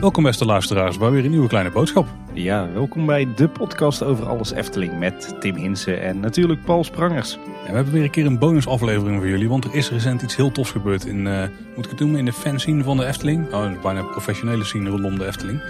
Welkom beste luisteraars bij weer een nieuwe kleine boodschap. Ja, welkom bij de podcast over alles Efteling met Tim Hinsen en natuurlijk Paul Sprangers. En we hebben weer een keer een bonusaflevering voor jullie, want er is recent iets heel tofs gebeurd in, uh, moet ik het noemen, in de fanscene van de Efteling. Oh, bijna professionele scene rondom de Efteling.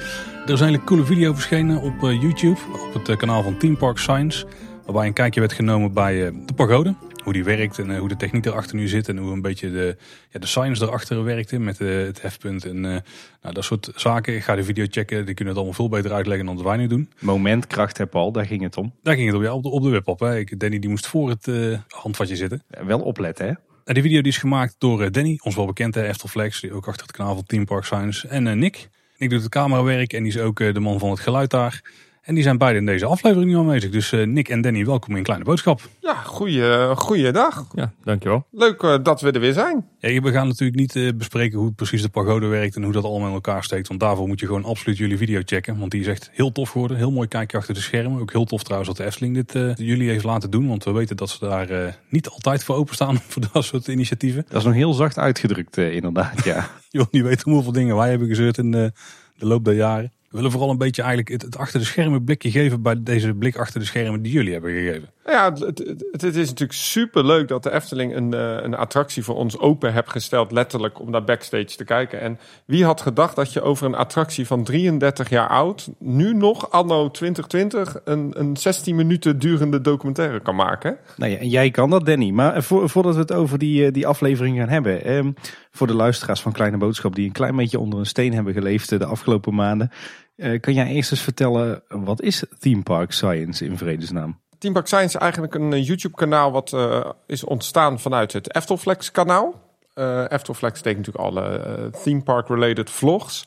Er is een hele coole video verschenen op uh, YouTube, op het uh, kanaal van Team Park Science, waarbij een kijkje werd genomen bij de pagode hoe die werkt en hoe de techniek erachter nu zit. En hoe een beetje de, ja, de science erachter werkte met het hefpunt en uh, nou, dat soort zaken. Ik ga de video checken, die kunnen het allemaal veel beter uitleggen dan dat wij nu doen. Momentkracht heb al, daar ging het om. Daar ging het om, ja, op de, op de webpop. Hè. Ik, Danny die moest voor het uh, handvatje zitten. Ja, wel opletten hè. En die video die is gemaakt door Danny, ons wel bekende Eftelflex, die ook achter het kanaal van Team Park Science. En Nick. Nick doet het camerawerk en die is ook de man van het geluid daar. En die zijn beide in deze aflevering nu aanwezig. Dus uh, Nick en Danny, welkom in Kleine Boodschap. Ja, goeie, goeie dag. Ja, dankjewel. Leuk uh, dat we er weer zijn. Ja, we gaan natuurlijk niet uh, bespreken hoe precies de pagode werkt en hoe dat allemaal in elkaar steekt. Want daarvoor moet je gewoon absoluut jullie video checken. Want die is echt heel tof geworden. Heel mooi kijkje achter de schermen. Ook heel tof trouwens dat de Efteling dit jullie heeft laten doen. Want we weten dat ze daar niet altijd voor openstaan voor dat soort initiatieven. Dat is nog heel zacht uitgedrukt inderdaad, ja. je wil niet weten hoeveel dingen wij hebben gezeurd in de, de loop der jaren. We willen vooral een beetje eigenlijk het, achter de schermen blikje geven bij deze blik achter de schermen die jullie hebben gegeven. Ja, het, het, is natuurlijk super leuk dat de Efteling een, eh, een attractie voor ons open hebt gesteld, letterlijk om naar backstage te kijken. En wie had gedacht dat je over een attractie van 33 jaar oud, nu nog, anno 2020, een, een 16 minuten durende documentaire kan maken? Nou ja, en jij kan dat, Danny. Maar voordat we het over die, eh, die aflevering gaan hebben, ehm, voor de luisteraars van Kleine Boodschap die een klein beetje onder een steen hebben geleefd de afgelopen maanden. Uh, kan jij eerst eens vertellen, wat is Theme Park Science in vredesnaam? Science is eigenlijk een eh, YouTube kanaal wat uh, is ontstaan vanuit het Eftelflex kanaal. Uh, Eftelflex deed natuurlijk alle theme park related vlogs.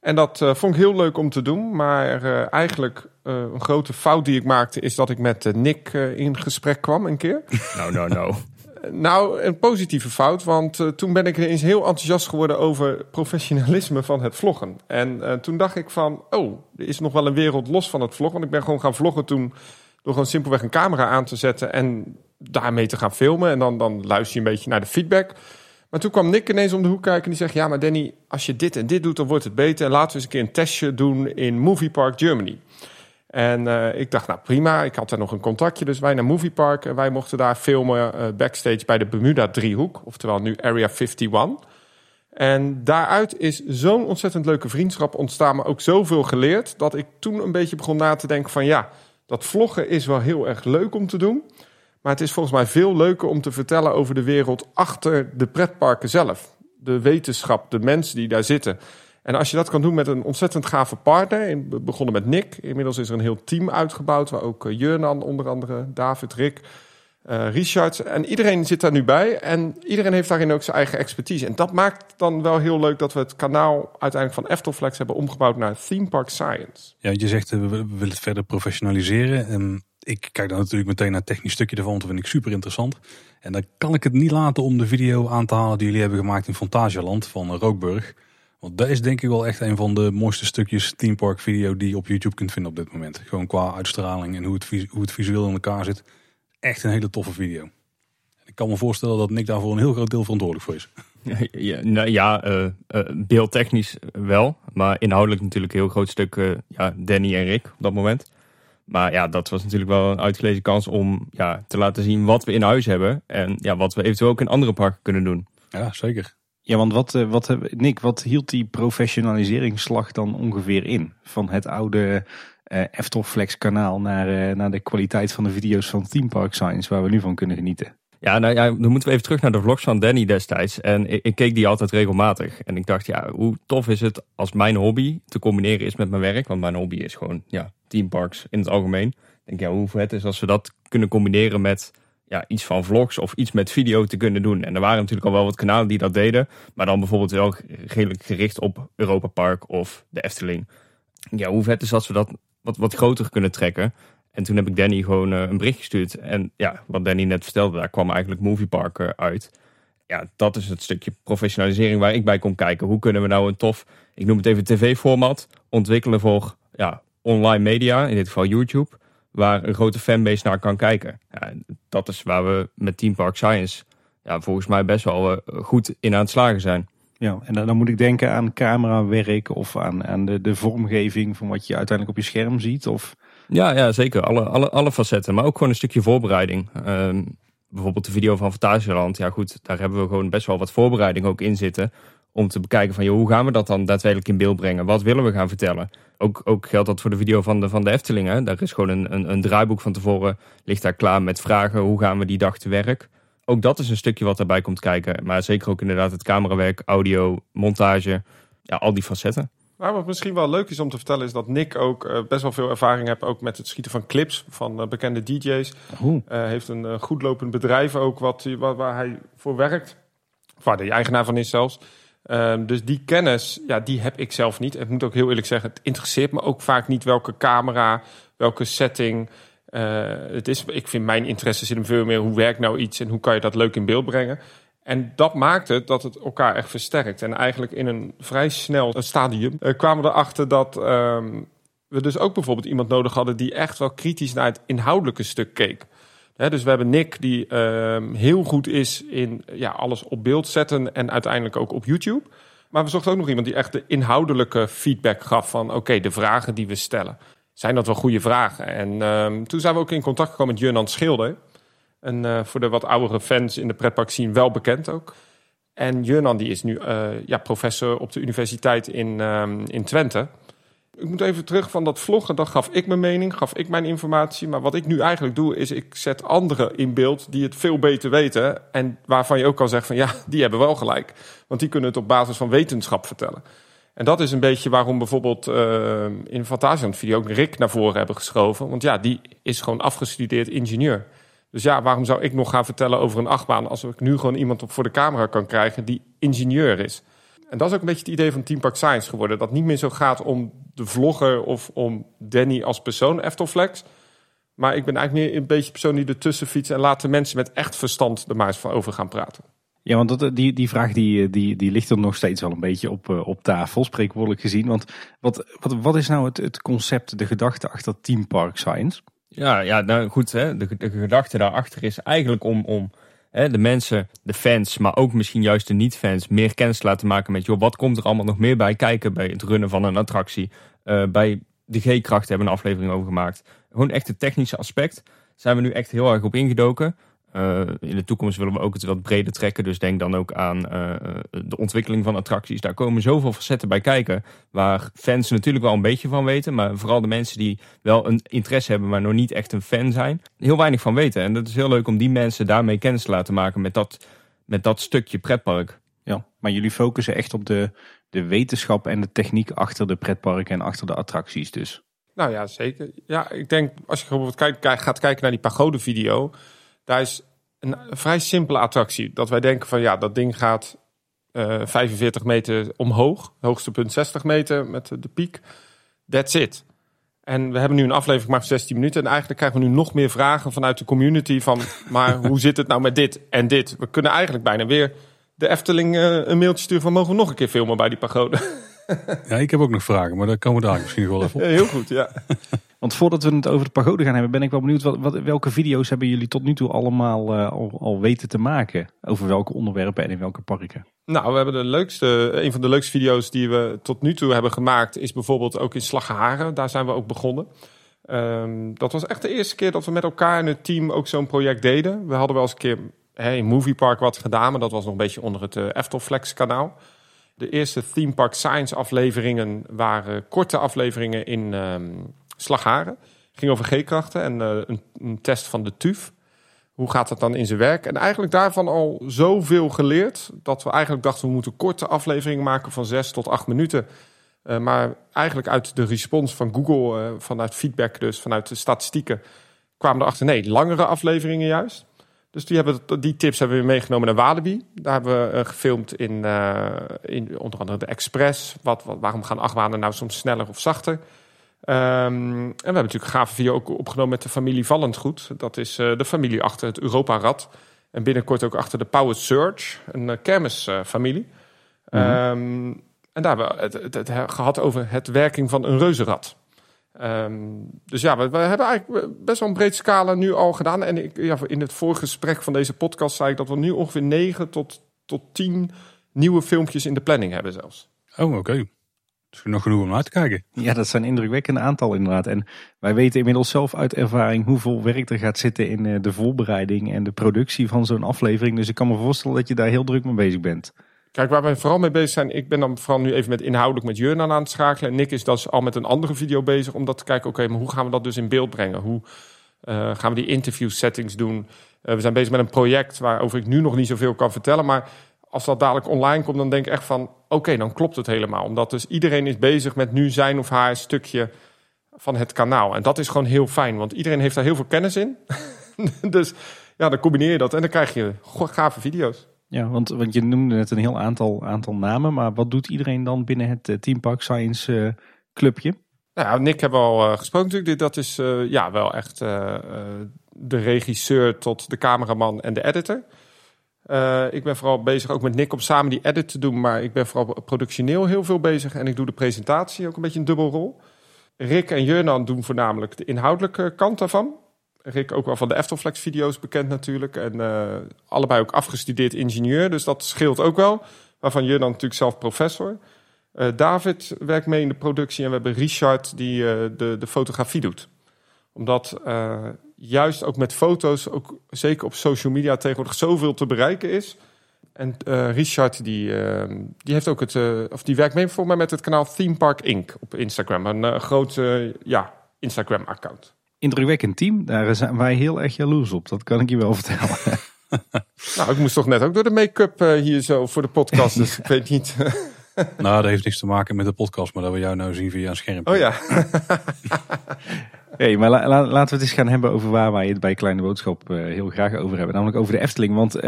En dat vond ik heel leuk om te doen. Maar eigenlijk een grote fout die ik maakte is dat ik met Nick in gesprek kwam een keer. Nou, nou, nou. Nou, een positieve fout, want uh, toen ben ik ineens heel enthousiast geworden over professionalisme van het vloggen. En uh, toen dacht ik van, oh, er is nog wel een wereld los van het vloggen. Want ik ben gewoon gaan vloggen toen door gewoon simpelweg een camera aan te zetten en daarmee te gaan filmen. En dan, dan luister je een beetje naar de feedback. Maar toen kwam Nick ineens om de hoek kijken en die zegt, ja, maar Danny, als je dit en dit doet, dan wordt het beter. En laten we eens een keer een testje doen in Movie Park Germany. En uh, ik dacht, nou prima, ik had er nog een contactje. Dus wij naar Movie Park en wij mochten daar filmen uh, backstage bij de Bermuda driehoek. Oftewel nu Area 51. En daaruit is zo'n ontzettend leuke vriendschap ontstaan, maar ook zoveel geleerd. Dat ik toen een beetje begon na te denken van ja, dat vloggen is wel heel erg leuk om te doen. Maar het is volgens mij veel leuker om te vertellen over de wereld achter de pretparken zelf. De wetenschap, de mensen die daar zitten. En als je dat kan doen met een ontzettend gave partner. We begonnen met Nick. Inmiddels is er een heel team uitgebouwd. Waar ook uh, Jurnan onder andere, David, Rick, uh, Richard. En iedereen zit daar nu bij. En iedereen heeft daarin ook zijn eigen expertise. En dat maakt dan wel heel leuk dat we het kanaal uiteindelijk van Eftelflex hebben omgebouwd naar Theme Park Science. Ja, je zegt uh, we willen het verder professionaliseren. En ik kijk dan natuurlijk meteen naar het technisch stukje ervan. Dat vind ik super interessant. En dan kan ik het niet laten om de video aan te halen die jullie hebben gemaakt in Fantasieland van Rookburg. Want dat is denk ik wel echt een van de mooiste stukjes Theme Park video die je op YouTube kunt vinden op dit moment. Gewoon qua uitstraling en hoe het, hoe het visueel in elkaar zit. Echt een hele toffe video. Ik kan me voorstellen dat Nick daarvoor een heel groot deel verantwoordelijk voor is. Ja, nou ja uh, uh, beeldtechnisch wel. Maar inhoudelijk natuurlijk een heel groot stuk uh, ja, Danny en Rick op dat moment. Maar ja, dat was natuurlijk wel een uitgelezen kans om ja, te laten zien wat we in huis hebben. En ja, wat we eventueel ook in andere parken kunnen doen. Ja, zeker. Ja, want wat, eh, wat, Nick, wat hield die professionaliseringsslag dan ongeveer in? Van het oude uh, Eftelflex kanaal naar, uh, naar de kwaliteit van de video's van Theme Park Science, waar we nu van kunnen genieten. Ja, nou ja, dan moeten we even terug naar de vlogs van Danny destijds. En ik, ik, keek die altijd regelmatig. En ik dacht, ja, hoe tof is het als mijn hobby te combineren is met mijn werk? Want mijn hobby is gewoon, ja, theme parks in het algemeen. Ik denk, ja, hoe vet is als we dat kunnen combineren met ja, iets van vlogs of iets met video te kunnen doen. En er waren natuurlijk al wel wat kanalen die dat deden. Maar dan bijvoorbeeld wel redelijk gericht op Europa Park of de Efteling. Ja, hoe vet is als we dat wat, wat groter kunnen trekken. En toen heb ik Danny gewoon uh, een bericht gestuurd. En ja, wat Danny net vertelde, daar kwam eigenlijk Movie Park uh, uit. Ja, dat is het stukje professionalisering waar ik bij kom kijken. Hoe kunnen we nou een tof, ik noem het even tv-format, ontwikkelen voor ja, online media, in dit geval YouTube waar een grote fanbase naar kan kijken. Ja, dat is waar we met Team Park Science ja, volgens mij best wel uh, goed in aan het slagen zijn. Ja, en dan, moet ik denken aan camerawerk of aan, aan de, de vormgeving van wat je uiteindelijk op je scherm ziet. Of... Ja, ja, zeker. Alle, alle, alle facetten, maar ook gewoon een stukje voorbereiding. Uh, bijvoorbeeld de video van Fantasieland. Ja goed, daar hebben we gewoon best wel wat voorbereiding ook in zitten. Om te bekijken van, joh, hoe gaan we dat dan daadwerkelijk in beeld brengen? Wat willen we gaan vertellen? Ook, ook geldt dat voor de video van de, van de Eftelingen. Daar is gewoon een, een, een draaiboek van tevoren. Ligt daar klaar met vragen. Hoe gaan we die dag te werk? Ook dat is een stukje wat daarbij komt kijken. Maar zeker ook inderdaad het camerawerk, audio, montage. Ja, al die facetten. Nou, wat misschien wel leuk is om te vertellen is dat Nick ook uh, best wel veel ervaring heeft ook met het schieten van clips van uh, bekende DJ's. Uh, heeft een goed lopend bedrijf ook wat, waar, waar, hij voor werkt. waar hij eigenaar van is zelfs. Ehm, dus die kennis, ja, die heb ik zelf niet. Ik moet ook heel eerlijk zeggen, het interesseert me ook vaak niet welke camera, welke setting. Het is, ik vind mijn interesse zit veel meer hoe werkt nou iets en hoe kan je dat leuk in beeld brengen. En dat maakte het dat het elkaar echt versterkt. En eigenlijk in een vrij snel stadium uh, kwamen we erachter dat um, we dus ook bijvoorbeeld iemand nodig hadden die echt wel kritisch naar het inhoudelijke stuk keek. dus we hebben Nick die uh, heel goed is in ja, alles op beeld zetten en uiteindelijk ook op YouTube. Maar we zochten ook nog iemand die echt de inhoudelijke feedback gaf van oké, de vragen die we stellen. Zijn dat wel goede vragen? En um, toen zijn we ook in contact gekomen met Jurnan Schilder. En uh, voor de wat oudere fans in de pretpark zien wel bekend ook. En Jurnan die is nu uh, ja, professor op de universiteit in, um, in Twente. Ik moet even terug van dat vloggen. Dan gaf ik mijn mening, gaf ik mijn informatie. Maar wat ik nu eigenlijk doe, is ik zet anderen in beeld die het veel beter weten. En waarvan je ook kan zeggen van ja, die hebben wel gelijk. Want die kunnen het op basis van wetenschap vertellen. En dat is een beetje waarom bijvoorbeeld uh, in Fantasia video ook Rick naar voren hebben geschoven. Want ja, die is gewoon afgestudeerd ingenieur. Dus ja, waarom zou ik nog gaan vertellen over een achtbaan als ik nu gewoon iemand op voor de camera kan krijgen die ingenieur is? En dat is ook een beetje het idee van Team Park Science geworden. Dat niet meer zo gaat om de vlogger of om Danny als persoon, Eftelflex. Maar ik ben eigenlijk meer een beetje persoon die ertussen fietst en laat de mensen met echt verstand er maar eens van over gaan praten. Ja, want dat, die, die vraag die, die, die ligt er nog steeds wel een beetje op, eh, op tafel, spreekwoordelijk gezien. Want wat, wat, wat is nou het, het concept, de gedachte achter Team Park Science? Ja, ja nou goed, hè, de, gedachte daarachter is eigenlijk om, om hè, de mensen, de fans, maar ook misschien juist de niet-fans, meer kennis te laten maken met, joh, wat komt er allemaal nog meer bij kijken bij het runnen van een attractie. Bij de G-kracht hebben we een aflevering over gemaakt. Gewoon echt het technische aspect zijn we nu echt heel erg op ingedoken. Uh, in de toekomst willen we ook het wat breder trekken. Dus denk dan ook aan uh, de ontwikkeling van attracties. Daar komen zoveel facetten bij kijken. Waar fans natuurlijk wel een beetje van weten. Maar vooral de mensen die wel een interesse hebben, maar nog niet echt een fan zijn. Heel weinig van weten. En dat is heel leuk om die mensen daarmee kennis te laten maken met dat, met dat stukje pretpark. Ja, maar jullie focussen echt op de, de wetenschap en de techniek achter de pretparken en achter de attracties dus. Nou ja, zeker. Ja, ik denk als je bijvoorbeeld gaat kijken naar die pagode video daar is een vrij simpele attractie. Dat wij denken van ja, dat ding gaat uh, eh, 45 meter omhoog. Hoogste punt 60 meter met de piek. That's it. En we hebben nu een aflevering gemaakt van 16 minuten. En eigenlijk krijgen we nu nog meer vragen vanuit de community. Van, maar hoe zit het nou met dit en dit? We kunnen eigenlijk bijna weer de Efteling uh, een mailtje sturen van... mogen we nog een keer filmen bij die pagode? Ja, ik heb ook nog vragen, maar daar komen we daar misschien wel even op. heel goed, ja. Want voordat we het over de pagode gaan hebben, ben ik wel benieuwd wat, wat welke video's hebben jullie tot nu toe allemaal uh, al, al, weten te maken? Over welke onderwerpen en in welke parken? Nou, we hebben de leukste, een van de leukste video's die we tot nu toe hebben gemaakt, is bijvoorbeeld ook in Slagharen. Daar zijn we ook begonnen. Um, dat was echt de eerste keer dat we met elkaar in het team ook zo'n project deden. We hadden wel eens een keer hè, in Movie Park wat gedaan, maar dat was nog een beetje onder het uh, Eftelflex kanaal. De eerste Theme Park Science afleveringen waren korte afleveringen in um, Slagharen. Ging over G-krachten en uh, een, een, test van de TUF. Hoe gaat dat dan in zijn werk? En eigenlijk daarvan al zoveel geleerd... dat we eigenlijk dachten we moeten korte afleveringen maken van zes tot acht minuten... Uh, maar eigenlijk uit de respons van Google, uh, vanuit feedback dus, vanuit de statistieken... kwamen erachter, nee, langere afleveringen juist. Dus die, hebben, die tips hebben we meegenomen naar Walibi. Daar hebben we uh, gefilmd in, uh, in onder andere de Express. Wat, wat, waarom gaan achtbanen nou soms sneller of zachter? Um, en we hebben natuurlijk gave video ook opgenomen met de familie Vallendgoed. Dat is uh, de familie achter het Europa-rad. En binnenkort ook achter de Power Surge, een kermisfamilie. Mm -hmm. um, en daar hebben we het, het, het, gehad over het werking van een reuzenrad. Ehm, dus ja, we, we hebben eigenlijk best wel een breed scala nu al gedaan. En ik, ja, in het vorige gesprek van deze podcast zei ik dat we nu ongeveer 9 tot, tot 10 nieuwe filmpjes in de planning hebben zelfs. Oh, oké. Dus nog genoeg om uit te kijken. Ja, dat zijn indrukwekkende aantal inderdaad. En wij weten inmiddels zelf uit ervaring hoeveel werk er gaat zitten in eh, de voorbereiding en de productie van zo'n aflevering. Dus ik kan me voorstellen dat je daar heel druk mee bezig bent. Kijk, waar wij vooral mee bezig zijn, ik ben dan vooral nu even met inhoudelijk met Jurnan aan het schakelen. En Nick is dus al met een andere video bezig om dat te kijken. Oké, maar hoe gaan we dat dus in beeld brengen? Hoe uh, gaan we die interview settings doen? Uh, we zijn bezig met een project waarover ik nu nog niet zoveel kan vertellen. Maar als dat dadelijk online komt, dan denk ik echt van... oké, dan klopt het helemaal. Omdat dus iedereen is bezig met nu zijn of haar stukje van het kanaal. En dat is gewoon heel fijn, want iedereen heeft daar heel veel kennis in. dus ja, dan combineer je dat en dan krijg je gave video's. Ja, want, want je noemde net een heel aantal, aantal namen. Maar wat doet iedereen dan binnen het uh, Team Park Science uh, clubje? Nou, Nick hebben we al uh, gesproken natuurlijk. Dat is ja, wel echt de regisseur tot de cameraman en de editor. ik ben vooral bezig ook met Nick om samen die edit te doen. Maar ik ben vooral productioneel heel veel bezig. En ik doe de presentatie ook een beetje een dubbelrol. Rick en Jurnan doen voornamelijk de inhoudelijke kant daarvan. Rick ook wel van de Eftelflex video's bekend natuurlijk. En uh, allebei ook afgestudeerd ingenieur, dus dat scheelt ook wel. Waarvan je dan natuurlijk zelf professor. Uh, David werkt mee in de productie en we hebben Richard die uh, de, de fotografie doet. Omdat juist ook met foto's, ook zeker op social media tegenwoordig zoveel te bereiken is. En Richard die, die heeft ook het, of die werkt mee voor mij met het kanaal Theme Park Inc. op Instagram. Een groot ja, Instagram account indrukwekkend team. Daar zijn wij heel erg jaloers op. Dat kan ik je wel vertellen. nou, ik moest toch net ook door de make-up uh, hier zo voor de podcast. Dus ik weet niet. nou, dat heeft niks te maken met de podcast, maar dat we jou nou zien via een scherm. Oh ja. hey, maar la, la, laten we het eens gaan hebben over waar wij het bij Kleine Boodschap uh, heel graag over hebben. Namelijk over de Efteling. Want uh,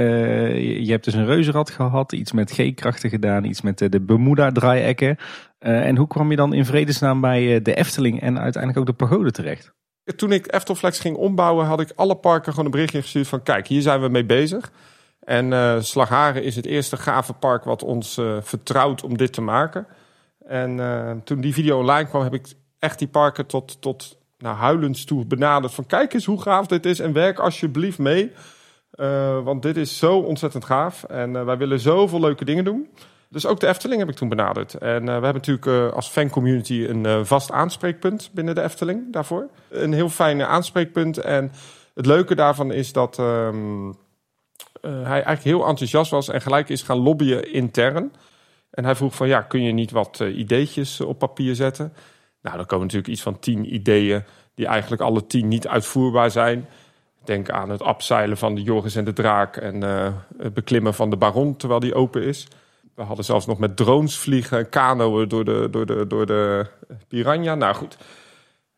je, je, hebt dus een reuzenrad gehad, iets met G-krachten gedaan, iets met de Bermuda-draaiekken. en hoe kwam je dan in vredesnaam bij de Efteling en uiteindelijk ook de pagode terecht? Toen ik Eftelflex ging ombouwen, had ik alle parken gewoon een berichtje gestuurd van kijk, hier zijn we mee bezig. En uh, Slagharen is het eerste gave park wat ons uh, vertrouwt om dit te maken. En uh, toen die video online kwam, heb ik echt die parken tot, tot nou, huilens toe benaderd. Van kijk eens hoe gaaf dit is en werk alsjeblieft mee. want dit is zo ontzettend gaaf. En wij willen zoveel leuke dingen doen. Dus ook de Efteling heb ik toen benaderd. En uh, we hebben natuurlijk uh, als fancommunity een uh, vast aanspreekpunt binnen de Efteling daarvoor. Een heel fijn aanspreekpunt. En het leuke daarvan is dat um, hij eigenlijk heel enthousiast was en gelijk is gaan lobbyen intern. En hij vroeg van ja, kun je niet wat ideetjes op papier zetten? Nou, dan komen natuurlijk iets van tien ideeën die eigenlijk alle tien niet uitvoerbaar zijn. Denk aan het abzeilen van de Joris en de Draak en het beklimmen van de Baron terwijl die open is. We hadden zelfs nog met drones vliegen, kanoën door de, door de, door de piranha. Nou goed,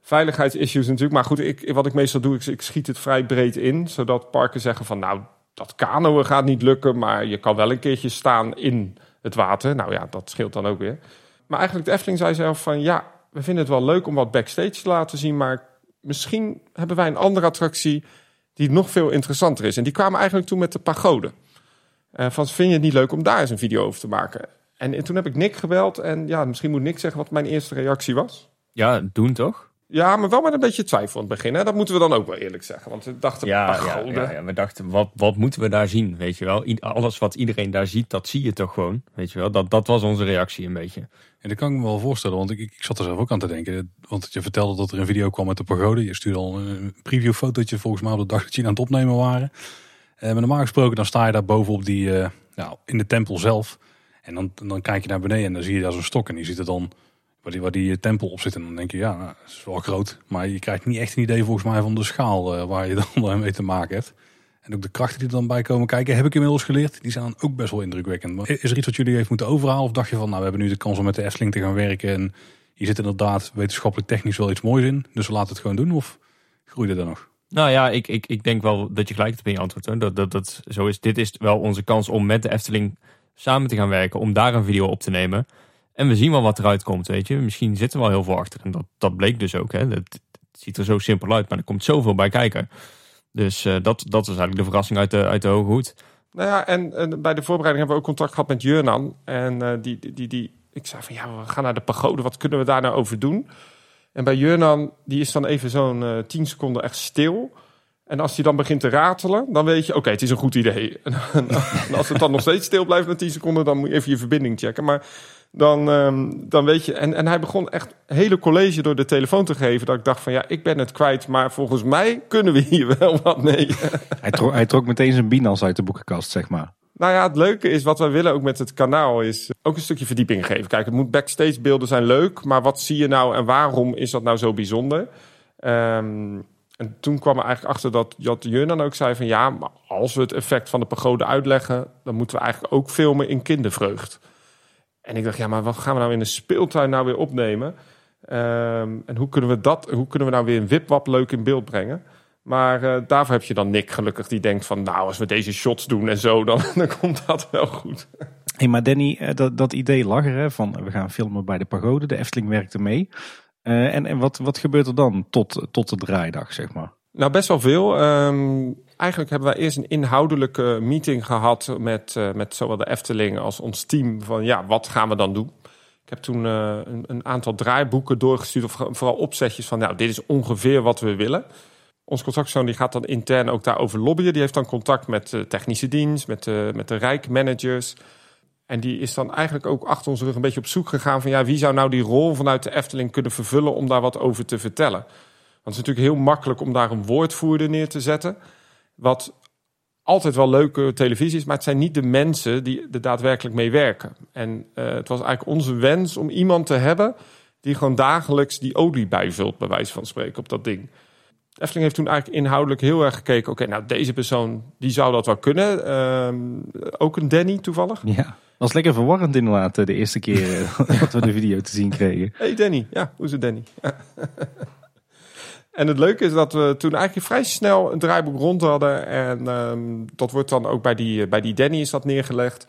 veiligheidsissues natuurlijk. Maar goed, ik, wat ik meestal doe, ik, ik schiet het vrij breed in. Zodat parken zeggen van nou, dat kanoën gaat niet lukken. Maar je kan wel een keertje staan in het water. Nou ja, dat scheelt dan ook weer. Maar eigenlijk de Efteling zei zelf van ja, we vinden het wel leuk om wat backstage te laten zien. Maar misschien hebben wij een andere attractie die nog veel interessanter is. En die kwamen eigenlijk toen met de pagode. Uh, van, vind je het niet leuk om daar eens een video over te maken? En, en, toen heb ik Nick gebeld. En ja, misschien moet Nick zeggen wat mijn eerste reactie was. Ja, doen toch? Ja, maar wel met een beetje twijfel aan het begin. Hè? Dat moeten we dan ook wel eerlijk zeggen. Want we dachten, ja, ja, ja, ja, we dachten, wat, wat moeten we daar zien? Weet je wel, alles wat iedereen daar ziet, dat zie je toch gewoon. Weet je wel, dat, dat was onze reactie een beetje. En dat kan ik me wel voorstellen, want ik, ik zat er zelf ook aan te denken. Want je vertelde dat er een video kwam met de pagode. Je stuurde al een previewfotootje volgens mij op de dag dat je aan het opnemen waren. Eh, maar normaal gesproken dan sta je daar bovenop die, uh, nou, in de tempel zelf. En dan, dan kijk je naar beneden en dan zie je daar zo'n stok. En die ziet er dan waar die, waar die tempel op zit. En dan denk je, ja, nou, dat is wel groot. Maar je krijgt niet echt een idee volgens mij van de schaal waar je dan mee te maken hebt. En ook de krachten die er dan bij komen kijken, heb ik inmiddels geleerd. Die zijn ook best wel indrukwekkend. Is er iets wat jullie heeft moeten overhalen? Of dacht je van, nou, we hebben nu de kans om met de Efteling te gaan werken. En hier zit inderdaad wetenschappelijk technisch wel iets moois in. Dus we laten het gewoon doen. Of groeide er nog? Nou ja, ik, ik, ik denk wel dat je gelijk hebt in je antwoord. Hè. Dat, dat, dat, zo is, dit is wel onze kans om met de Efteling samen te gaan werken. Om daar een video op te nemen. En we zien wel wat eruit komt, weet je. Misschien zit er wel heel veel achter. En dat, dat bleek dus ook. Hè. Het, ziet er zo simpel uit, maar er komt zoveel bij kijken. Dus uh, dat, dat is eigenlijk de verrassing uit de, uit de hoge hoed. Nou ja, en, en bij de voorbereiding hebben we ook contact gehad met Jurnan. En uh, die, die, die, ik zei van ja, we gaan naar de pagode. Wat kunnen we daar nou over doen? En bij Jurnan, die is dan even zo'n eh 10 seconden echt stil. En als hij dan begint te ratelen, dan weet je, oké, het is een goed idee. En, als het dan nog steeds stil blijft na 10 seconden, dan moet je even je verbinding checken. Maar dan, ehm, dan weet je. En, en hij begon echt hele college door de telefoon te geven. Dat ik dacht van ja, ik ben het kwijt, maar volgens mij kunnen we hier wel wat mee. Hij trok, hij trok meteen zijn binas uit de boekenkast, zeg maar. Nou ja, het leuke is wat wij willen ook met het kanaal is ook een stukje verdieping geven. Kijk, het moet backstage beelden zijn leuk, maar wat zie je nou en waarom is dat nou zo bijzonder? Ehm, en toen kwam er eigenlijk achter dat Jat dan ook zei van ja, maar als we het effect van de pagode uitleggen, dan moeten we eigenlijk ook filmen in kindervreugd. En ik dacht, ja, maar wat gaan we nou in de speeltuin nou weer opnemen? Ehm, en hoe kunnen we dat, hoe kunnen we nou weer een wipwap leuk in beeld brengen? Maar eh, daarvoor heb je dan Nick gelukkig die denkt van, nou, als we deze shots doen en zo, dan, dan komt dat wel goed. Hey, maar Danny, eh, dat, dat idee lag er, hè, van we gaan filmen bij de pagode. De Efteling werkte mee. Eh, en en wat, wat gebeurt er dan tot, tot de draaidag, zeg maar? Nou, best wel veel. Ehm, eigenlijk hebben wij eerst een inhoudelijke meeting gehad met, met zowel de Efteling als ons team. Van ja, wat gaan we dan doen? Ik heb toen een, een aantal draaiboeken doorgestuurd, of vooral opzetjes van nou, dit is ongeveer wat we willen. Ons contactpersoon die gaat dan intern ook daarover lobbyen. Die heeft dan contact met de technische dienst, met de, met de rijkmanagers. En die is dan eigenlijk ook achter onze rug een beetje op zoek gegaan van ja, wie zou nou die rol vanuit de Efteling kunnen vervullen om daar wat over te vertellen. Want het is natuurlijk heel makkelijk om daar een woordvoerder neer te zetten. Wat altijd wel leuke televisie is, maar het zijn niet de mensen die er daadwerkelijk mee werken. En eh, het was eigenlijk onze wens om iemand te hebben die gewoon dagelijks die olie bijvult, bij wijze van spreken, op dat ding. Efteling heeft toen eigenlijk inhoudelijk heel erg gekeken. Oké, nou deze persoon die zou dat wel kunnen. Ehm, ook een Danny toevallig. Ja, was lekker verwarrend inderdaad eh, de eerste keer eh, dat we de video te zien kregen. Hey Danny, ja, hoe is het Danny? En het leuke is dat we toen eigenlijk vrij snel een draaiboek rond hadden. En ehm, dat wordt dan ook bij die, bij die Danny is dat neergelegd.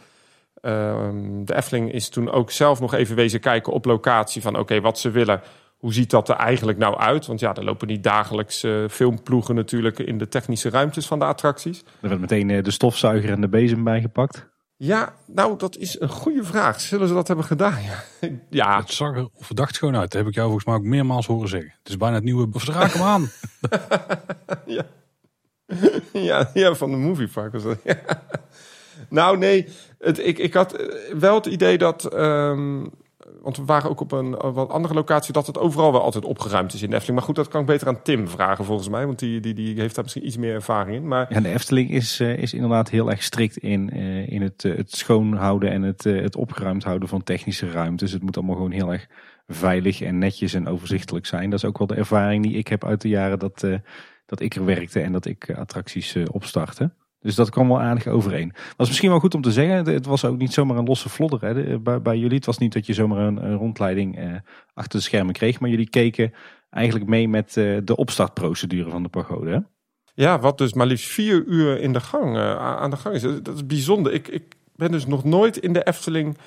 Ehm, de Efteling is toen ook zelf nog even wezen kijken op locatie van oké, wat ze willen. Hoe ziet dat er eigenlijk nou uit? Want ja, er lopen niet dagelijks eh, filmploegen natuurlijk in de technische ruimtes van de attracties. Er werd meteen eh, de stofzuiger en de bezem bijgepakt. Ja, nou, dat is een goede vraag. Zullen ze dat hebben gedaan? Ja, ja. Het zag er verdacht gewoon uit. Dat heb ik jou volgens mij ook meermaals horen zeggen. Het is bijna het nieuwe. Of raak hem aan. ja. ja, ja, van de moviepark was dat. Ja. Nou, nee, het, ik, ik had eh, wel het idee dat. ehm, want we waren ook op een, een wat andere locatie, dat het overal wel altijd opgeruimd is in de Efteling. Maar goed, dat kan ik beter aan Tim vragen volgens mij, want die, die, die heeft daar misschien iets meer ervaring in. Maar Ja, de Efteling is, eh, is inderdaad heel erg strikt in, eh, in het, eh, het schoonhouden en het, eh, het opgeruimd houden van technische ruimtes. Het moet allemaal gewoon heel erg veilig en netjes en overzichtelijk zijn. Dat is ook wel de ervaring die ik heb uit de jaren dat, eh, dat ik er werkte en dat ik eh, attracties eh, opstartte. Dus dat kwam wel aardig overeen. Was misschien wel goed om te zeggen. Het was ook niet zomaar een losse vlodder hè, de- bij, jullie. Het was niet dat je zomaar een, rondleiding eh, achter de schermen kreeg. Maar jullie keken eigenlijk mee met eh, de opstartprocedure van de pagode. Hè? ja, wat dus maar liefst vier uur in de gang, eh, aan de gang is. Dat is bijzonder. Ik, ik ben dus nog nooit in de Efteling.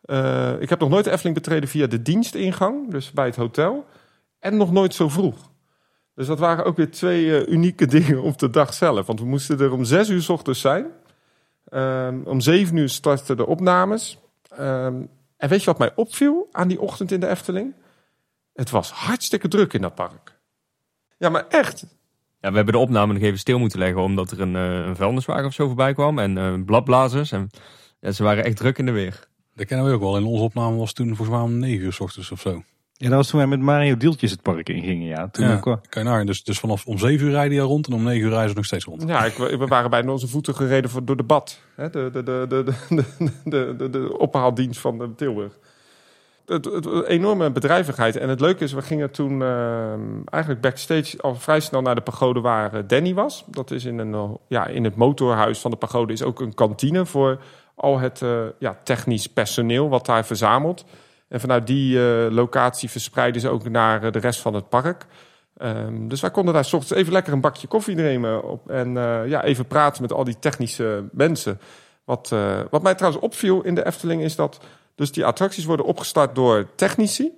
eh, ik heb nog nooit de Efteling betreden via de dienstingang, dus bij het hotel. En nog nooit zo vroeg. Dus dat waren ook weer twee eh, unieke dingen op de dag zelf. Want we moesten er om zes uur 's ochtends zijn. Ehm, om zeven uur startten de opnames. Ehm, en weet je wat mij opviel aan die ochtend in de Efteling? Het was hartstikke druk in dat park. Ja, maar echt. Ja, we hebben de opname nog even stil moeten leggen omdat er een, eh, een vuilniswagen of zo voorbij kwam. En eh bladblazers. En ja, ze waren echt druk in de weer. Dat kennen we ook wel. In onze opname was toen volgens mij om 9 uur s ochtends of zo. Ja, dat was toen wij met Mario Dieltjes het park ingingen. Ja, toen Ja, ook kan je nagaan. Dus, dus vanaf om 7 uur rijden al rond en om 9 uur rijden ze nog steeds rond. Ja, ik, we waren bijna onze voeten gereden voor, door de bad. Hè, de, de, de, de, de, de, de, de ophaaldienst van de Tilburg. Het, het, het- enorme bedrijvigheid. En het leuke is, we gingen toen eh, eigenlijk backstage al vrij snel naar de pagode waar eh, Danny was. Dat is in, een, eh, ja, in het motorhuis van de pagode is ook een kantine voor al het eh, ja, technisch personeel wat daar verzamelt. En vanuit die eh, locatie verspreiden ze ook naar eh, de rest van het park. Ehm, dus wij konden daar 's ochtends even lekker een bakje koffie nemen op, en eh, ja, even praten met al die technische mensen. Wat, wat mij trouwens opviel in de Efteling is dat dus die attracties worden opgestart door technici,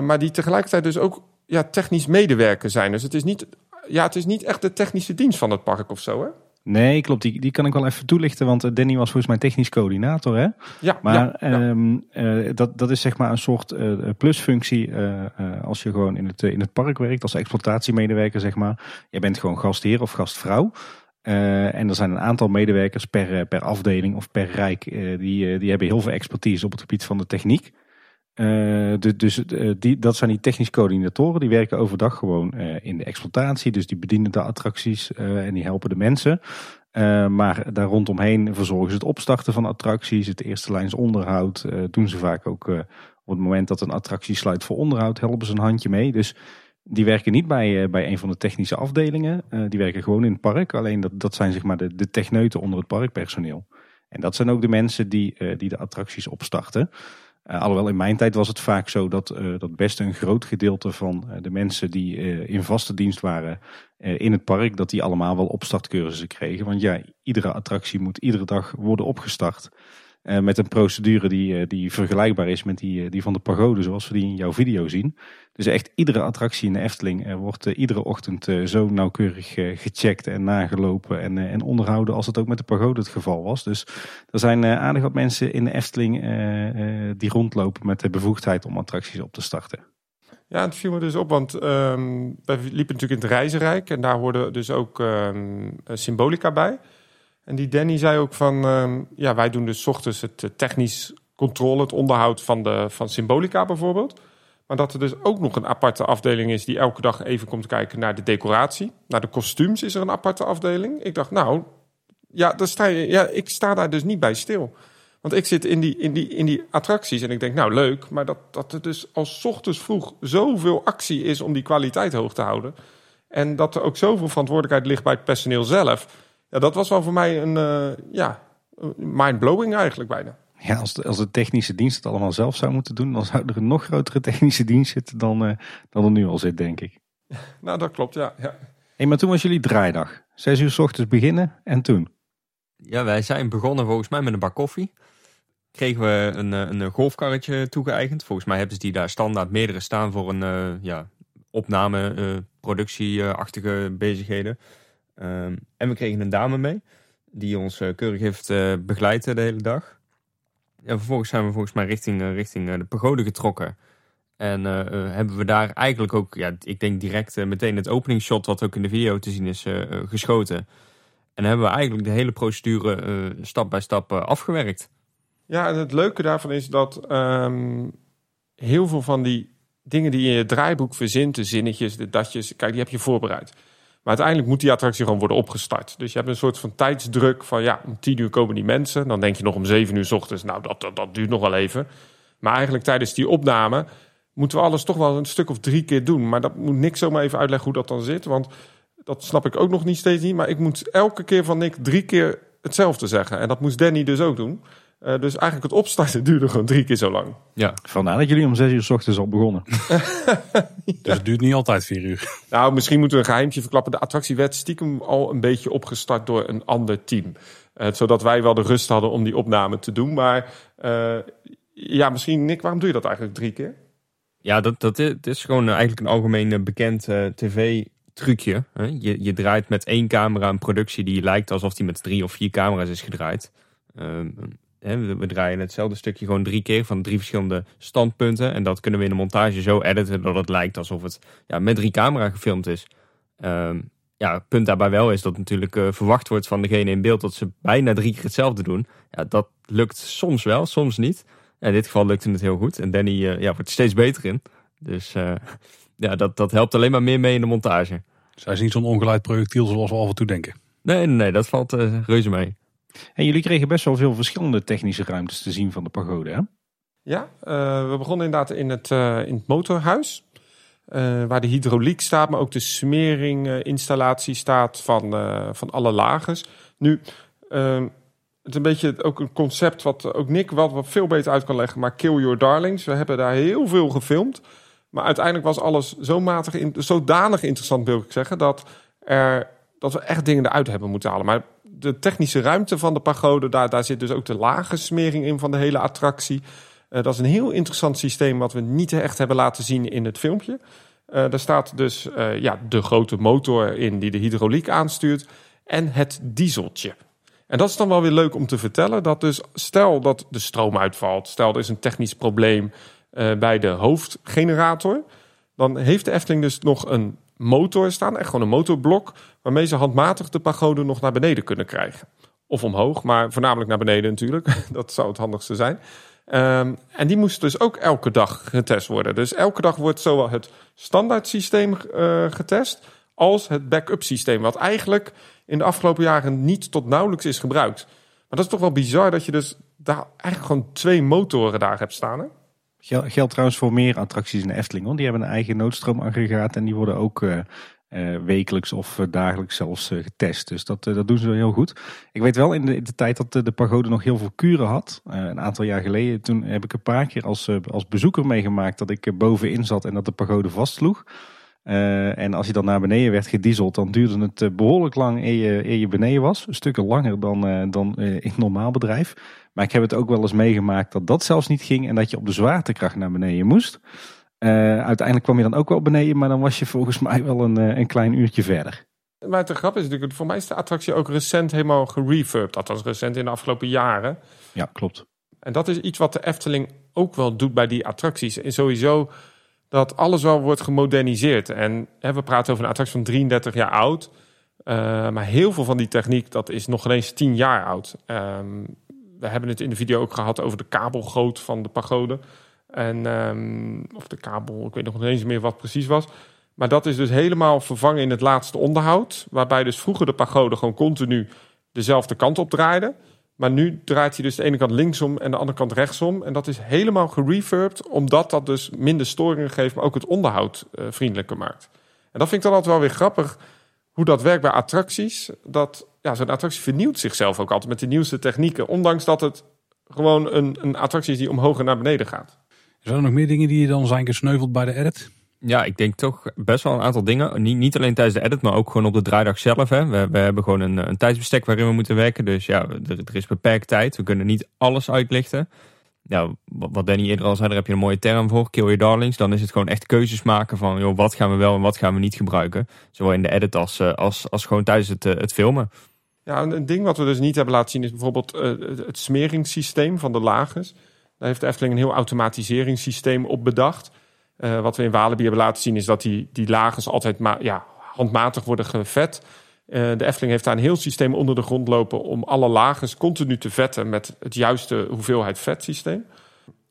maar die tegelijkertijd dus ook ja, technisch medewerker zijn. Dus het is, niet, ja, het is niet echt de technische dienst van het park of zo, hè? Nee, klopt. Die, die kan ik wel even toelichten, want eh, Danny was volgens mij technisch coördinator. Hè? Ja, Maar ja, ja. ehm, eh, dat, dat is zeg maar een soort eh, plusfunctie als je gewoon in het, in het park werkt, als exploitatiemedewerker zeg maar. Je bent gewoon gastheer of gastvrouw. En er zijn een aantal medewerkers per, per afdeling of per rijk, die, die hebben heel veel expertise op het gebied van de techniek. Eh, dus eh, die, dat zijn die technisch coördinatoren, die werken overdag gewoon eh, in de exploitatie. Dus die bedienen de attracties en die helpen de mensen. Maar daar rondomheen verzorgen ze het opstarten van attracties, het eerste lijns onderhoud. doen ze vaak ook op het moment dat een attractie sluit voor onderhoud, helpen ze een handje mee. Dus die werken niet bij, bij een van de technische afdelingen. Die werken gewoon in het park. Alleen dat, dat zijn zeg maar de, de techneuten onder het parkpersoneel. En dat zijn ook de mensen die, die de attracties opstarten. Eh, alhoewel in mijn tijd was het vaak zo dat, eh, dat best een groot gedeelte van eh, de mensen die in vaste dienst waren in het park, dat die allemaal wel opstartcursussen kregen. Want ja, iedere attractie moet iedere dag worden opgestart. Eh, met een procedure die, eh, die vergelijkbaar is met die, eh, die van de pagode, zoals we die in jouw video zien. Dus echt iedere attractie in de Efteling wordt iedere ochtend zo nauwkeurig gecheckt en nagelopen en, en onderhouden als het ook met de pagode het geval was. Dus er zijn aardig wat mensen in de Efteling die rondlopen met de bevoegdheid om attracties op te starten. Ja, het viel me dus op, want ehm wij liepen natuurlijk in het Reizenrijk en daar hoorde dus ook ehm, Symbolica bij. En die Danny zei ook van, ehm, ja, wij doen dus ochtends het eh, technisch controle, het onderhoud van, de, van Symbolica bijvoorbeeld. Maar dat er dus ook nog een aparte afdeling is die elke dag even komt kijken naar de decoratie. Naar de kostuums is er een aparte afdeling. Ik dacht, nou, ja, daar sta je, ja ik sta daar dus niet bij stil. Want ik zit in die, in die, in die attracties en ik denk, nou leuk, maar dat, dat er dus als ochtends vroeg zoveel actie is om die kwaliteit hoog te houden. En dat er ook zoveel verantwoordelijkheid ligt bij het personeel zelf. Ja, dat was wel voor mij een, eh, ja, mind-blowing eigenlijk bijna. Ja, als de, als de technische dienst het allemaal zelf zou moeten doen, dan zou er een nog grotere technische dienst zitten dan, eh, dan er nu al zit, denk ik. Nou, dat klopt, ja. ja. Hey, maar toen was jullie draaidag. Zes uur s ochtends beginnen en toen? Ja, wij zijn begonnen volgens mij met een bak koffie. Kregen we een, eh, een golfkarretje toegeëigend. Volgens mij hebben ze die daar standaard meerdere staan voor een eh, ja, opname, eh, productieachtige bezigheden. Ehm, en we kregen een dame mee, die ons eh, keurig heeft eh, begeleid eh, de hele dag. En vervolgens zijn we volgens mij richting, richting de pagode getrokken. En hebben we daar eigenlijk ook, ja, ik denk direct meteen het openingsshot, wat ook in de video te zien is, geschoten. En hebben we eigenlijk de hele procedure stap bij stap afgewerkt. Ja, en het leuke daarvan is dat ehm, heel veel van die dingen die je in je draaiboek verzint, de zinnetjes, de datjes, kijk, die heb je voorbereid. Maar uiteindelijk moet die attractie gewoon worden opgestart. Dus je hebt een soort van tijdsdruk van ja, om tien uur komen die mensen. Dan denk je nog om zeven uur s ochtends, nou dat, dat, dat duurt nog wel even. Maar eigenlijk tijdens die opname moeten we alles toch wel een stuk of drie keer doen. Maar dat moet Nick zomaar even uitleggen hoe dat dan zit. Want dat snap ik ook nog niet steeds niet. Maar ik moet elke keer van Nick drie keer hetzelfde zeggen. En dat moest Danny dus ook doen. Eh, dus eigenlijk het opstarten duurde gewoon drie keer zo lang. Ja, Vandaar dat jullie om zes uur s ochtends al begonnen. Dus het duurt niet altijd vier uur. Nou, misschien moeten we een geheimtje verklappen. De attractie werd stiekem al een beetje opgestart door een ander team. Eh, zodat wij wel de rust hadden om die opname te doen. Maar eh, ja, misschien Nick, waarom doe je dat eigenlijk drie keer? ja dat, dat is, het is gewoon eigenlijk een algemeen bekend eh, tv-trucje. hè. Je, je draait met één camera een productie die lijkt alsof die met drie of vier camera's is gedraaid. Hè, we, draaien hetzelfde stukje gewoon drie keer van drie verschillende standpunten. En dat kunnen we in de montage zo editen dat het lijkt alsof het ja, met drie camera gefilmd is. Ehm, ja, het punt daarbij wel is dat natuurlijk eh, verwacht wordt van degene in beeld dat ze bijna drie keer hetzelfde doen. Ja, dat lukt soms wel, soms niet. In dit geval lukte het heel goed. En Danny eh, ja, wordt er steeds beter in. Dus eh, ja, dat, dat helpt alleen maar meer mee in de montage. Dus hij is niet zo'n ongeleid projectiel zoals we af en toe denken. Nee, nee, dat valt reuze mee. En jullie kregen best wel veel verschillende technische ruimtes te zien van de pagode, hè? Ja, eh, we begonnen inderdaad in het, eh, in het motorhuis. eh, waar de hydrauliek staat, maar ook de smeringinstallatie staat van, van alle lagers. Nu, eh, het is een beetje ook een concept wat ook Nick wat, wat veel beter uit kan leggen. Maar Kill Your Darlings, we hebben daar heel veel gefilmd. Maar uiteindelijk was alles zo matig, in, zodanig interessant wil ik zeggen, dat, er, dat we echt dingen eruit hebben moeten halen. Maar de technische ruimte van de pagode, daar, daar zit dus ook de lagensmering in van de hele attractie. Eh, dat is een heel interessant systeem wat we niet echt hebben laten zien in het filmpje. Eh daar staat dus eh, ja, de grote motor in die de hydrauliek aanstuurt. en het dieseltje. En dat is dan wel weer leuk om te vertellen. Dat dus stel dat de stroom uitvalt, stel er is een technisch probleem bij de hoofdgenerator, dan heeft de Efteling dus nog een motor staan, echt gewoon een motorblok, waarmee ze handmatig de pagode nog naar beneden kunnen krijgen. Of omhoog, maar voornamelijk naar beneden natuurlijk. dat zou het handigste zijn. Um, en die moest dus ook elke dag getest worden. Dus elke dag wordt zowel het standaard systeem uh, getest als het backup systeem. Wat eigenlijk in de afgelopen jaren niet tot nauwelijks is gebruikt. Maar dat is toch wel bizar dat je dus daar eigenlijk gewoon twee motoren daar hebt staan. Hè? Geldt trouwens voor meer attracties in de Efteling. Die hebben een eigen noodstroomaggregaat en die worden ook uh, uh, wekelijks of uh, dagelijks zelfs getest. Dus dat, dat doen ze wel heel goed. Ik weet wel in de, in de tijd dat de, de pagode nog heel veel kuren had. een aantal jaar geleden. Toen heb ik een paar keer als, als bezoeker meegemaakt dat ik bovenin zat en dat de pagode vastsloeg. Uh, en als je dan naar beneden werd gedieseld, dan duurde het uh, behoorlijk lang eer je, eer je beneden was. Een stukje langer dan, uh, dan in normaal bedrijf. Maar ik heb het ook wel eens meegemaakt dat dat zelfs niet ging en dat je op de zwaartekracht naar beneden moest. uiteindelijk kwam je dan ook wel beneden, maar dan was je volgens mij wel een, een klein uurtje verder. Maar het grap is natuurlijk, voor mij is de attractie ook recent helemaal gerefurbed. Dat was recent in de afgelopen jaren. Ja, klopt. En dat is iets wat de Efteling ook wel doet bij die attracties. En sowieso dat alles wel wordt gemoderniseerd. En hè, we praten over een attractie van 33 jaar oud. Uh, maar heel veel van die techniek, dat is nog eens 10 jaar oud. Um, we hebben het in de video ook gehad over de kabelgoot van de pagode. En, um, of de kabel, ik weet nog niet eens meer wat precies was. Maar dat is dus helemaal vervangen in het laatste onderhoud. Waarbij dus vroeger de pagode gewoon continu dezelfde kant op draaide. Maar nu draait hij dus de ene kant linksom en de andere kant rechtsom. En dat is helemaal gerefurbed, omdat dat dus minder storingen geeft, maar ook het onderhoud uh, vriendelijker maakt. En dat vind ik dan altijd wel weer grappig, hoe dat werkt bij attracties. Dat ja, zo'n attractie vernieuwt zichzelf ook altijd met de nieuwste technieken. Ondanks dat het gewoon een, een attractie is die omhoog en naar beneden gaat. Zijn er nog meer dingen die je dan zijn gesneuveld bij de edit? Ja, ik denk toch best wel een aantal dingen. Niet, niet alleen tijdens de edit, maar ook gewoon op de draaidag zelf. Hè. We, we hebben gewoon een, een tijdsbestek waarin we moeten werken. Dus ja, er, is beperkt tijd. We kunnen niet alles uitlichten. Ja, wat Danny eerder al zei, daar heb je een mooie term voor. Kill your darlings. Dan is het gewoon echt keuzes maken van joh, wat gaan we wel en wat gaan we niet gebruiken. Zowel in de edit als, eh, als, als gewoon tijdens het, eh, het filmen. Ja, een ding wat we dus niet hebben laten zien is bijvoorbeeld uh, het smeringssysteem van de lages. Daar heeft de Efteling een heel automatiseringssysteem op bedacht. Uh, wat we in Walibi hebben laten zien is dat die, die lagers altijd maar, ja, handmatig worden gevet. Uh, de Efteling heeft daar een heel systeem onder de grond lopen om alle lagers continu te vetten met het juiste hoeveelheid vetsysteem.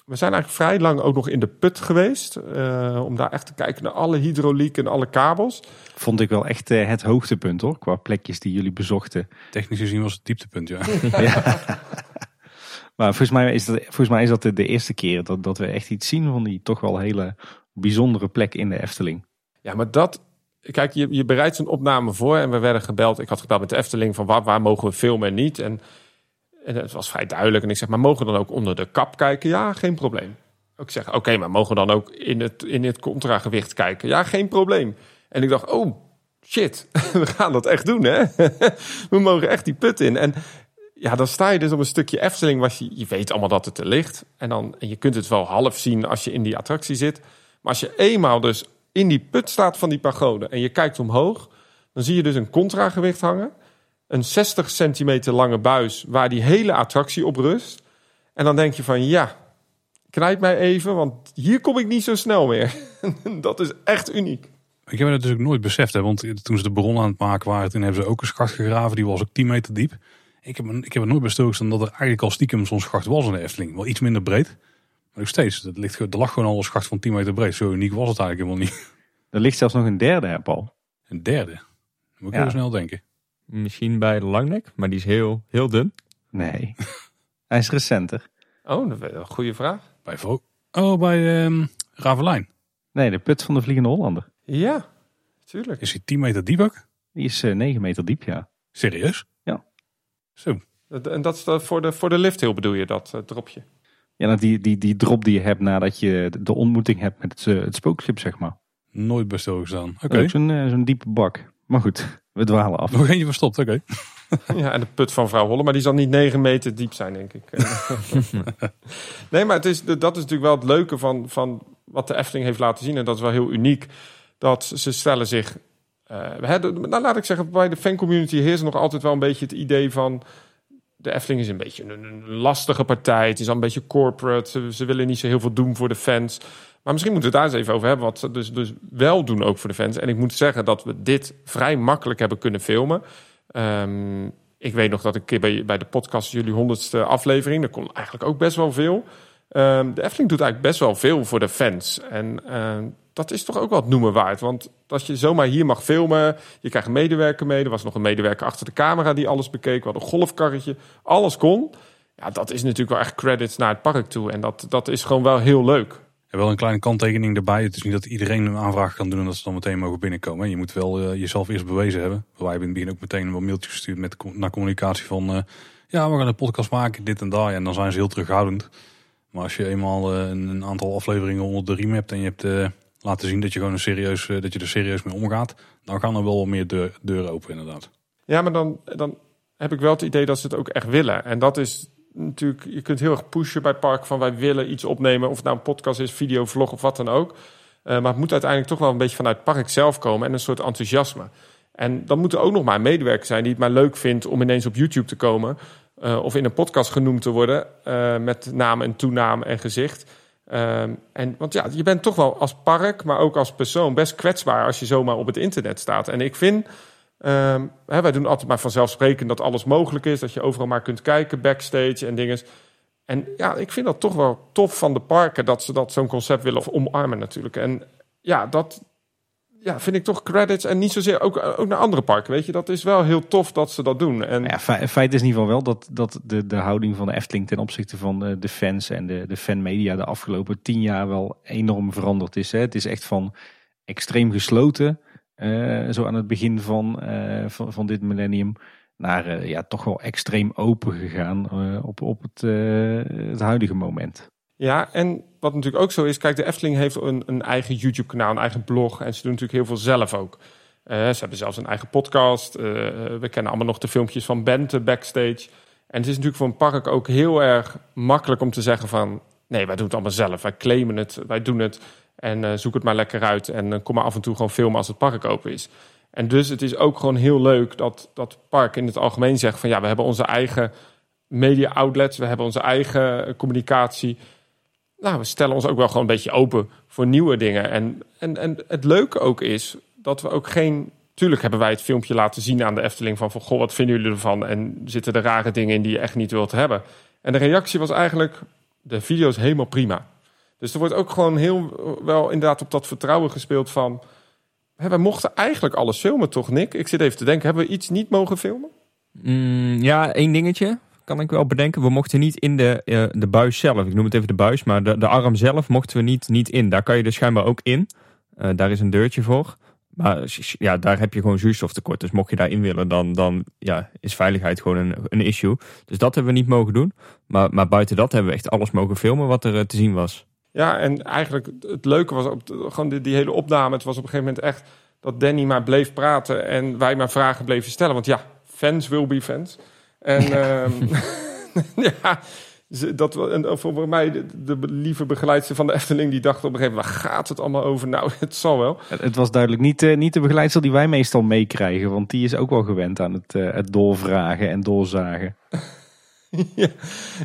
We zijn eigenlijk vrij lang ook nog in de put geweest. Uh, om daar echt te kijken naar alle hydrauliek en alle kabels. Vond ik wel echt uh, het hoogtepunt hoor, qua plekjes die jullie bezochten. Technisch gezien was het dieptepunt, ja. ja. Maar volgens mij is dat, volgens mij is dat de, de eerste keer dat, dat we echt iets zien van die toch wel hele bijzondere plek in de Efteling. Ja, maar dat. Kijk, je, je bereidt zo'n opname voor en we werden gebeld. Ik had gebeld met de Efteling van waar, waar mogen we filmen en niet. En, en het was vrij duidelijk. En ik zeg, maar mogen we dan ook onder de kap kijken? Ja, geen probleem. Ik zeg, oké, maar mogen we dan ook in het, in het contragewicht kijken? Ja, geen probleem. En ik dacht, oh, shit, we gaan dat echt doen, hè? we mogen echt die put in. En ja, dan sta je dus op een stukje Efteling, waar je, je weet allemaal dat het er ligt. En, dan, en je kunt het wel half zien als je in die attractie zit. Maar als je eenmaal dus in die put staat van die pagode en je kijkt omhoog, dan zie je dus een contragewicht hangen. Een 60 centimeter lange buis waar die hele attractie op rust. En dan denk je van ja, knijp mij even, want hier kom ik niet zo snel meer. dat is echt uniek. Ik heb het dus ook nooit beseft, hè, want toen ze de bron aan het maken waren, toen hebben ze ook een schacht gegraven, die was ook 10 meter diep. Ik heb, ik heb er nooit bij stilgestaan dat er eigenlijk al stiekem zo'n schacht was in de Efteling. Wel iets minder breed, maar nog steeds. Dat ligt, er lag gewoon al een schacht van 10 meter breed. Zo uniek was het eigenlijk helemaal niet. Er ligt zelfs nog een derde, hè, Paul? Een derde? Moet ik ja. heel snel denken. Misschien bij de Langnek, maar die is heel, heel dun. Nee, hij is recenter. Oh, dat is een goede vraag. Bij Vo Oh, bij um, Ravelijn. Nee, de put van de Vliegende Hollander. Ja, tuurlijk. Is hij 10 meter diep ook? Die is uh, 9 meter diep, ja. Serieus? Zo. En dat is de, voor, de, voor de lifthill bedoel je, dat uh, dropje? Ja, nou, die, die, die drop die je hebt nadat je de ontmoeting hebt met het, uh, het spookschip, zeg maar. Nooit bij stilgestaan. Oké. Okay. Zo'n uh, zo'n diepe bak. Maar goed, we dwalen af. Nog eentje verstopt, oké. Okay. ja, en de put van vrouw Holle, maar die zal niet 9 meter diep zijn, denk ik. nee, maar het is, dat is natuurlijk wel het leuke van, van wat de Efteling heeft laten zien. En dat is wel heel uniek. Dat ze stellen zich de- nou, laat ik zeggen, bij de fancommunity heerst nog altijd wel een beetje het idee van... De Efteling is een beetje een, lastige partij. Het is al een beetje corporate. Ze, willen niet zo heel veel doen voor de fans. Maar misschien moeten we het daar eens even over hebben. Wat ze dus, dus wel doen ook voor de fans. En ik moet zeggen dat we dit vrij makkelijk hebben kunnen filmen. Ehm, ik weet nog dat ik bij, bij de podcast, jullie honderdste aflevering, dat kon eigenlijk ook best wel veel. Ehm, de Efteling doet eigenlijk best wel veel voor de fans. En ehm, dat is toch ook wat noemen waard. Want als je zomaar hier mag filmen, je krijgt een medewerker mee. Er was nog een medewerker achter de camera die alles bekeek. Hadden een golfkarretje, alles kon. Ja, dat is natuurlijk wel echt credits naar het park toe. En dat, dat is gewoon wel heel leuk. En wel een kleine kanttekening erbij. Het is niet dat iedereen een aanvraag kan doen en dat ze dan meteen mogen binnenkomen. Je moet wel eh, jezelf eerst bewezen hebben. Wij hebben in het begin ook meteen een mailtje gestuurd met naar communicatie van... eh, ja, we gaan een podcast maken, dit en dat. Ja, en dan zijn ze heel terughoudend. Maar als je eenmaal eh, een, aantal afleveringen onder de riem hebt... en je hebt eh, laten zien dat je, gewoon een serieus, eh, dat je er serieus mee omgaat... dan gaan er wel wat meer deur, deuren open inderdaad. Ja, maar dan, dan heb ik wel het idee dat ze het ook echt willen. En dat is natuurlijk, je kunt heel erg pushen bij Park van wij willen iets opnemen. Of het nou een podcast is, video, vlog of wat dan ook. Maar het moet uiteindelijk toch wel een beetje vanuit park zelf komen en een soort enthousiasme. En dan moet er ook nog maar een medewerker zijn die het maar leuk vindt om ineens op YouTube te komen. Eh, of in een podcast genoemd te worden eh, met naam en toenaam en gezicht. Ehm, en, want ja, je bent toch wel als park, maar ook als persoon best kwetsbaar als je zomaar op het internet staat. En ik vind, ehm, hè, wij doen altijd maar vanzelfsprekend dat alles mogelijk is, dat je overal maar kunt kijken, backstage en dingen. En ja, ik vind dat toch wel tof van de parken dat ze dat zo'n concept willen omarmen natuurlijk. En ja, dat ja, vind ik toch credits en niet zozeer ook, ook naar andere parken, weet je. Dat is wel heel tof dat ze dat doen. En Ja, fe- feit is in ieder geval wel dat, dat de, de houding van de Efteling ten opzichte van de, de fans en de, de fanmedia de afgelopen tien jaar wel enorm veranderd is. Hè. Het is echt van extreem gesloten, eh, zo aan het begin van, eh, van, van dit millennium, naar eh, ja, toch wel extreem open gegaan eh, op, op het, eh, het huidige moment. Ja, en wat natuurlijk ook zo is, kijk, de Efteling heeft een, een eigen YouTube-kanaal, een eigen blog. En ze doen natuurlijk heel veel zelf ook. Eh, ze hebben zelfs een eigen podcast. Eh, we kennen allemaal nog de filmpjes van Bente backstage. En het is natuurlijk voor een park ook heel erg makkelijk om te zeggen van... nee, wij doen het allemaal zelf. Wij claimen het, wij doen het. En eh, zoek het maar lekker uit. En kom maar af en toe gewoon filmen als het park open is. En dus het is ook gewoon heel leuk dat dat park in het algemeen zegt van... ja, we hebben onze eigen media outlets. We hebben onze eigen communicatie nou, we stellen ons ook wel gewoon een beetje open voor nieuwe dingen. En, en, en het leuke ook is dat we ook geen. Tuurlijk hebben wij het filmpje laten zien aan de Efteling van, van goh, wat vinden jullie ervan? En zitten er rare dingen in die je echt niet wilt hebben? En de reactie was eigenlijk: de video is helemaal prima. Dus er wordt ook gewoon heel wel inderdaad op dat vertrouwen gespeeld van. Hè, wij mochten eigenlijk alles filmen, toch, Nick? Ik zit even te denken, hebben we iets niet mogen filmen? Mm, ja, één dingetje kan ik wel bedenken. We mochten niet in de, eh, de buis zelf. Ik noem het even de buis, maar de, de arm zelf mochten we niet, niet in. Daar kan je dus schijnbaar ook in. Eh, daar is een deurtje voor. Maar ja, daar heb je gewoon zuurstoftekort. Dus mocht je daarin willen, dan, dan ja, is veiligheid gewoon een, een issue. Dus dat hebben we niet mogen doen. Maar, maar buiten dat hebben we echt alles mogen filmen wat er eh, te zien was. Ja, en eigenlijk het leuke was op gewoon die, die hele opname. Het was op een gegeven moment echt dat Danny maar bleef praten en wij maar vragen bleven stellen. Want ja, fans will be fans. En ehm, ja, dat en voor mij de, de lieve begeleidster van de Efteling die dacht op een gegeven moment, waar gaat het allemaal over? Nou, het zal wel. Het, was duidelijk niet, eh, niet de begeleidster die wij meestal meekrijgen, want die is ook wel gewend aan het, eh, het doorvragen en doorzagen. ja.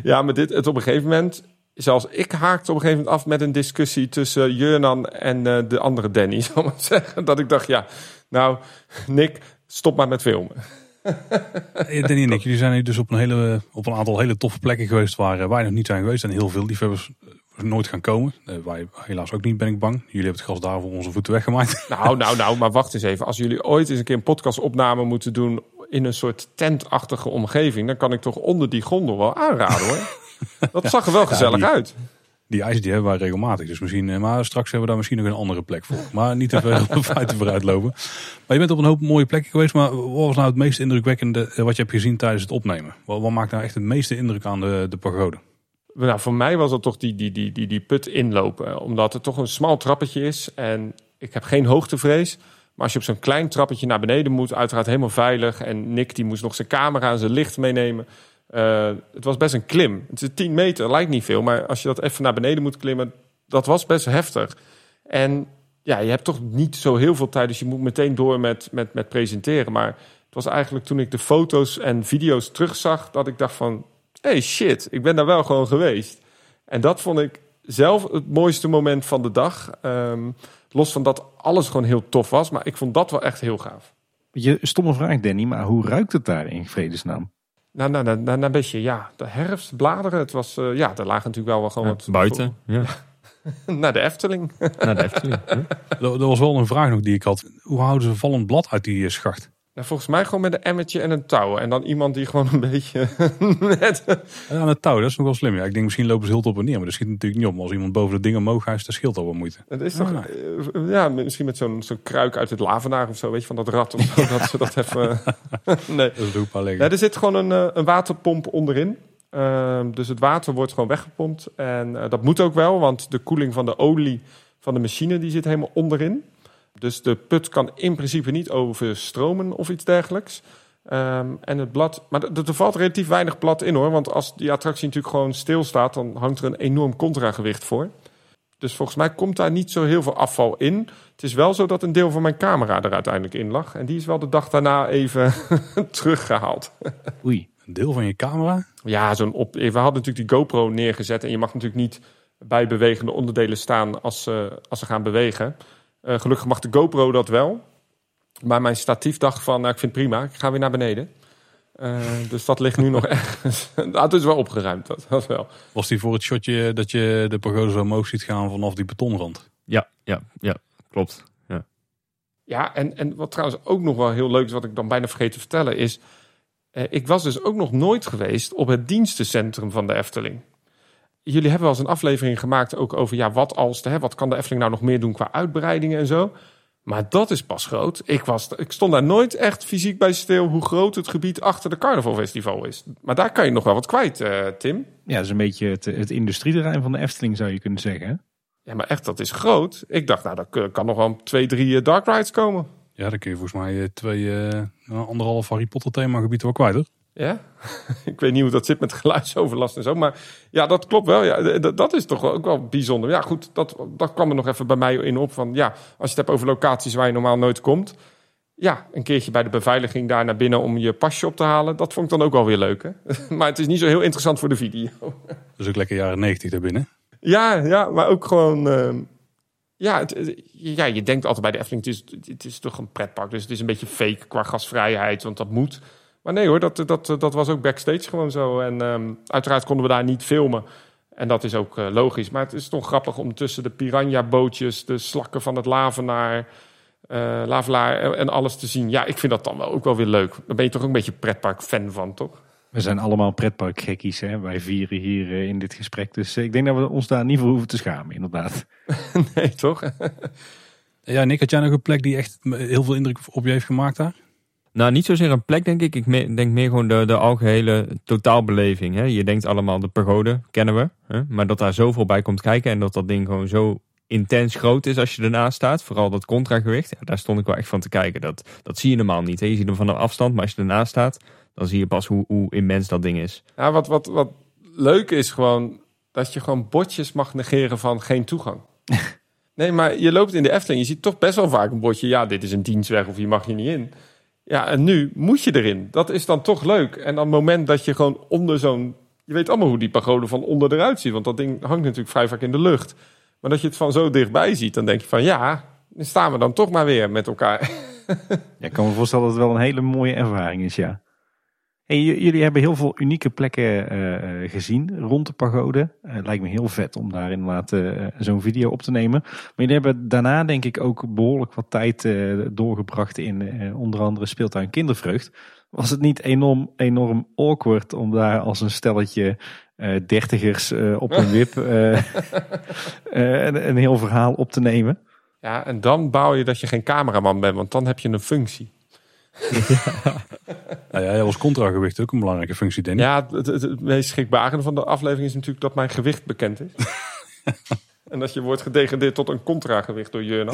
ja, maar dit, het op een gegeven moment, zelfs ik haakte op een gegeven moment af met een discussie tussen Jurnan en eh, de andere Danny, zal ik maar zeggen. Dat ik dacht, ja, nou, Nick, stop maar met filmen. Eh, Danny en ik, jullie zijn hier dus op een, hele, op een aantal hele toffe plekken geweest waar eh, wij nog niet zijn geweest. En heel veel liefhebbers eh, nooit gaan komen. Eh, wij helaas ook niet, ben ik bang. Jullie hebben het gas daar voor onze voeten weggemaakt. Nou, nou, nou, maar wacht eens even. Als jullie ooit eens een keer een podcastopname moeten doen in een soort tentachtige omgeving, dan kan ik toch onder die gondel wel aanraden hoor. Dat zag er wel gezellig die- uit. Die ijs die hebben wij regelmatig. Dus misschien, eh, maar straks hebben we daar misschien nog een andere plek voor. Maar niet te veel feiten vooruit lopen. Maar je bent op een hoop mooie plekken geweest. Maar wat was nou het meest indrukwekkende eh, wat je hebt gezien tijdens het opnemen? Wat, wat maakt nou echt het meeste indruk aan de, de pagode? Nou, voor mij was het toch die, die, die, die, die put inlopen. Omdat het toch een smal trappetje is. En ik heb geen hoogtevrees. Maar als je op zo'n klein trappetje naar beneden moet, uiteraard helemaal veilig. En Nick die moest nog zijn camera en zijn licht meenemen. Eh, het was best een klim. Het is 10 meter, lijkt niet veel. Maar als je dat even naar beneden moet klimmen, dat was best heftig. En ja, je hebt toch niet zo heel veel tijd, dus je moet meteen door met, met, met presenteren. Maar het was eigenlijk toen ik de foto's en video's terugzag, dat ik dacht van, hey shit, ik ben daar wel gewoon geweest. En dat vond ik zelf het mooiste moment van de dag. Ehm, los van dat alles gewoon heel tof was, maar ik vond dat wel echt heel gaaf. Je stomme vraag, Danny, maar hoe ruikt het daar in vredesnaam? Nou, nou, nou, nou, een beetje, ja, de herfst, bladeren. Het was, uh, ja, er lagen natuurlijk wel, wel gewoon Ja, wat... buiten. Ja. Naar de Efteling. Naar de Efteling. Er, er was wel een vraag nog die ik had. Hoe houden ze vallend blad uit die eh, schacht? Nou, volgens mij gewoon met een emmertje en een touw. En dan iemand die gewoon een beetje. Ja, aan het touw, dat is nog wel slim. Ja, ik denk misschien lopen ze heel op en neer, maar dat schiet natuurlijk niet op. Maar als iemand boven de dingen omhoog huist, dat scheelt al wat moeite. Het is toch, Ah. eh, ja, misschien met zo'n zo'n kruik uit het lavenaar of zo, weet je, van dat rat. Of zo, dat ze dat even... nee. Dat is er zit gewoon een, eh, een waterpomp onderin. Ehm, dus het water wordt gewoon weggepompt. En eh, dat moet ook wel, want de koeling van de olie van de machine die zit helemaal onderin. Dus de put kan in principe niet overstromen of iets dergelijks. Ehm, en het blad, maar er er valt relatief weinig blad in hoor. Want als die attractie natuurlijk gewoon stilstaat, dan hangt er een enorm contragewicht voor. Dus volgens mij komt daar niet zo heel veel afval in. Het is wel zo dat een deel van mijn camera er uiteindelijk in lag. En die is wel de dag daarna even teruggehaald. Oei. Een deel van je camera? Ja, zo'n op. We hadden natuurlijk die GoPro neergezet. En je mag natuurlijk niet bij bewegende onderdelen staan als ze, als ze gaan bewegen. Eh, gelukkig mag de GoPro dat wel. Maar mijn statief dacht van, nou, ik vind het prima. Ik ga weer naar beneden. Eh, dus dat ligt nu nog ergens. Nou, het is wel opgeruimd, dat, dat wel. Was die voor het shotje dat je de pagode zo omhoog ziet gaan vanaf die betonrand? Ja, ja, ja, klopt. Ja. Ja, en, en wat trouwens ook nog wel heel leuk is, wat ik dan bijna vergeten te vertellen, is... eh, ik was dus ook nog nooit geweest op het dienstencentrum van de Efteling. Jullie hebben wel eens een aflevering gemaakt ook over... ja, wat als, de, hè, wat kan de Efteling nou nog meer doen qua uitbreidingen en zo... Maar dat is pas groot. Ik, was, ik stond daar nooit echt fysiek bij stil hoe groot het gebied achter de carnavalfestival is. Maar daar kan je nog wel wat kwijt, eh, Tim. Ja, dat is een beetje het, het industrieterrein van de Efteling zou je kunnen zeggen. Ja, maar echt, dat is groot. Ik dacht, nou, daar kan nog wel twee, drie eh, dark rides komen. Ja, dan kun je volgens mij eh, twee, eh, anderhalf Harry Potter themagebied wel kwijt hoor. Ja, ik weet niet hoe dat zit met geluidsoverlast en zo. Maar ja, dat klopt wel. Ja, dat is toch ook wel bijzonder. Ja, goed, dat, dat kwam er nog even bij mij in op. Van ja, als je het hebt over locaties waar je normaal nooit komt. Ja, een keertje bij de beveiliging daar naar binnen om je pasje op te halen. Dat vond ik dan ook wel weer leuk. Hè? Maar het is niet zo heel interessant voor de video. Dat is ook lekker jaren 90 daarbinnen. Ja, ja, maar ook gewoon. ehm, ja, het- ja, je denkt altijd bij de Efteling, het is, het is toch een pretpark. Dus het is een beetje fake qua gasvrijheid, want dat moet. Maar nee hoor, dat, dat, dat was ook backstage gewoon zo. En ehm, uiteraard konden we daar niet filmen. En dat is ook eh, logisch. Maar het is toch grappig om tussen de piranha-bootjes, de slakken van het lavenaar, eh lavelaar en, en alles te zien. Ja, ik vind dat dan wel ook wel weer leuk. Daar ben je toch ook een beetje pretpark-fan van, toch? We zijn allemaal pretparkgekkies, hè? wij vieren hier eh, in dit gesprek. Dus eh, ik denk dat we ons daar niet voor hoeven te schamen, inderdaad. nee, toch? Ja, Nick, had jij nog een plek die echt heel veel indruk op je heeft gemaakt daar? Nou, niet zozeer een plek, denk ik. Ik me- denk meer gewoon de, de algehele totaalbeleving. Hè? Je denkt allemaal de pagode, kennen we. Hè? Maar dat daar zoveel bij komt kijken en dat dat ding gewoon zo intens groot is als je ernaast staat. Vooral dat contragewicht. Ja, daar stond ik wel echt van te kijken. Dat, dat zie je normaal niet. Hè? Je ziet hem van een afstand, maar als je ernaast staat, dan zie je pas hoe, hoe immens dat ding is. Ja, wat, wat, wat leuk is gewoon dat je gewoon bordjes mag negeren van geen toegang. nee, maar je loopt in de Efteling, je ziet toch best wel vaak een bordje. Ja, dit is een dienstweg of hier mag je niet in. Ja, en nu moet je erin. Dat is dan toch leuk. En op het moment dat je gewoon onder zo'n... Je weet allemaal hoe die pagode van onder eruit ziet. Want dat ding hangt natuurlijk vrij vaak in de lucht. Maar dat je het van zo dichtbij ziet, dan denk je van... Ja, dan staan we dan toch maar weer met elkaar. Ja, ik kan me voorstellen dat het wel een hele mooie ervaring is, ja. Hey, jullie hebben heel veel unieke plekken eh, eh, gezien rond de pagode. Eh, Het lijkt me heel vet om daar inderdaad eh, zo'n video op te nemen. Maar jullie hebben daarna denk ik ook behoorlijk wat tijd doorgebracht in onder andere speeltuin Kindervreugd. Was het niet enorm, enorm awkward om daar als een stelletje dertigers op een wip een, een heel verhaal op te nemen? Ja, en dan bouw je dat je geen cameraman bent, want dan heb je een functie. Nou ja, als contragewicht ook een belangrijke functie, Danny. Ja, het, het, het meest schrikbarende van de aflevering is natuurlijk dat mijn gewicht bekend is. en dat je wordt gedegradeerd tot een contragewicht door Jurna.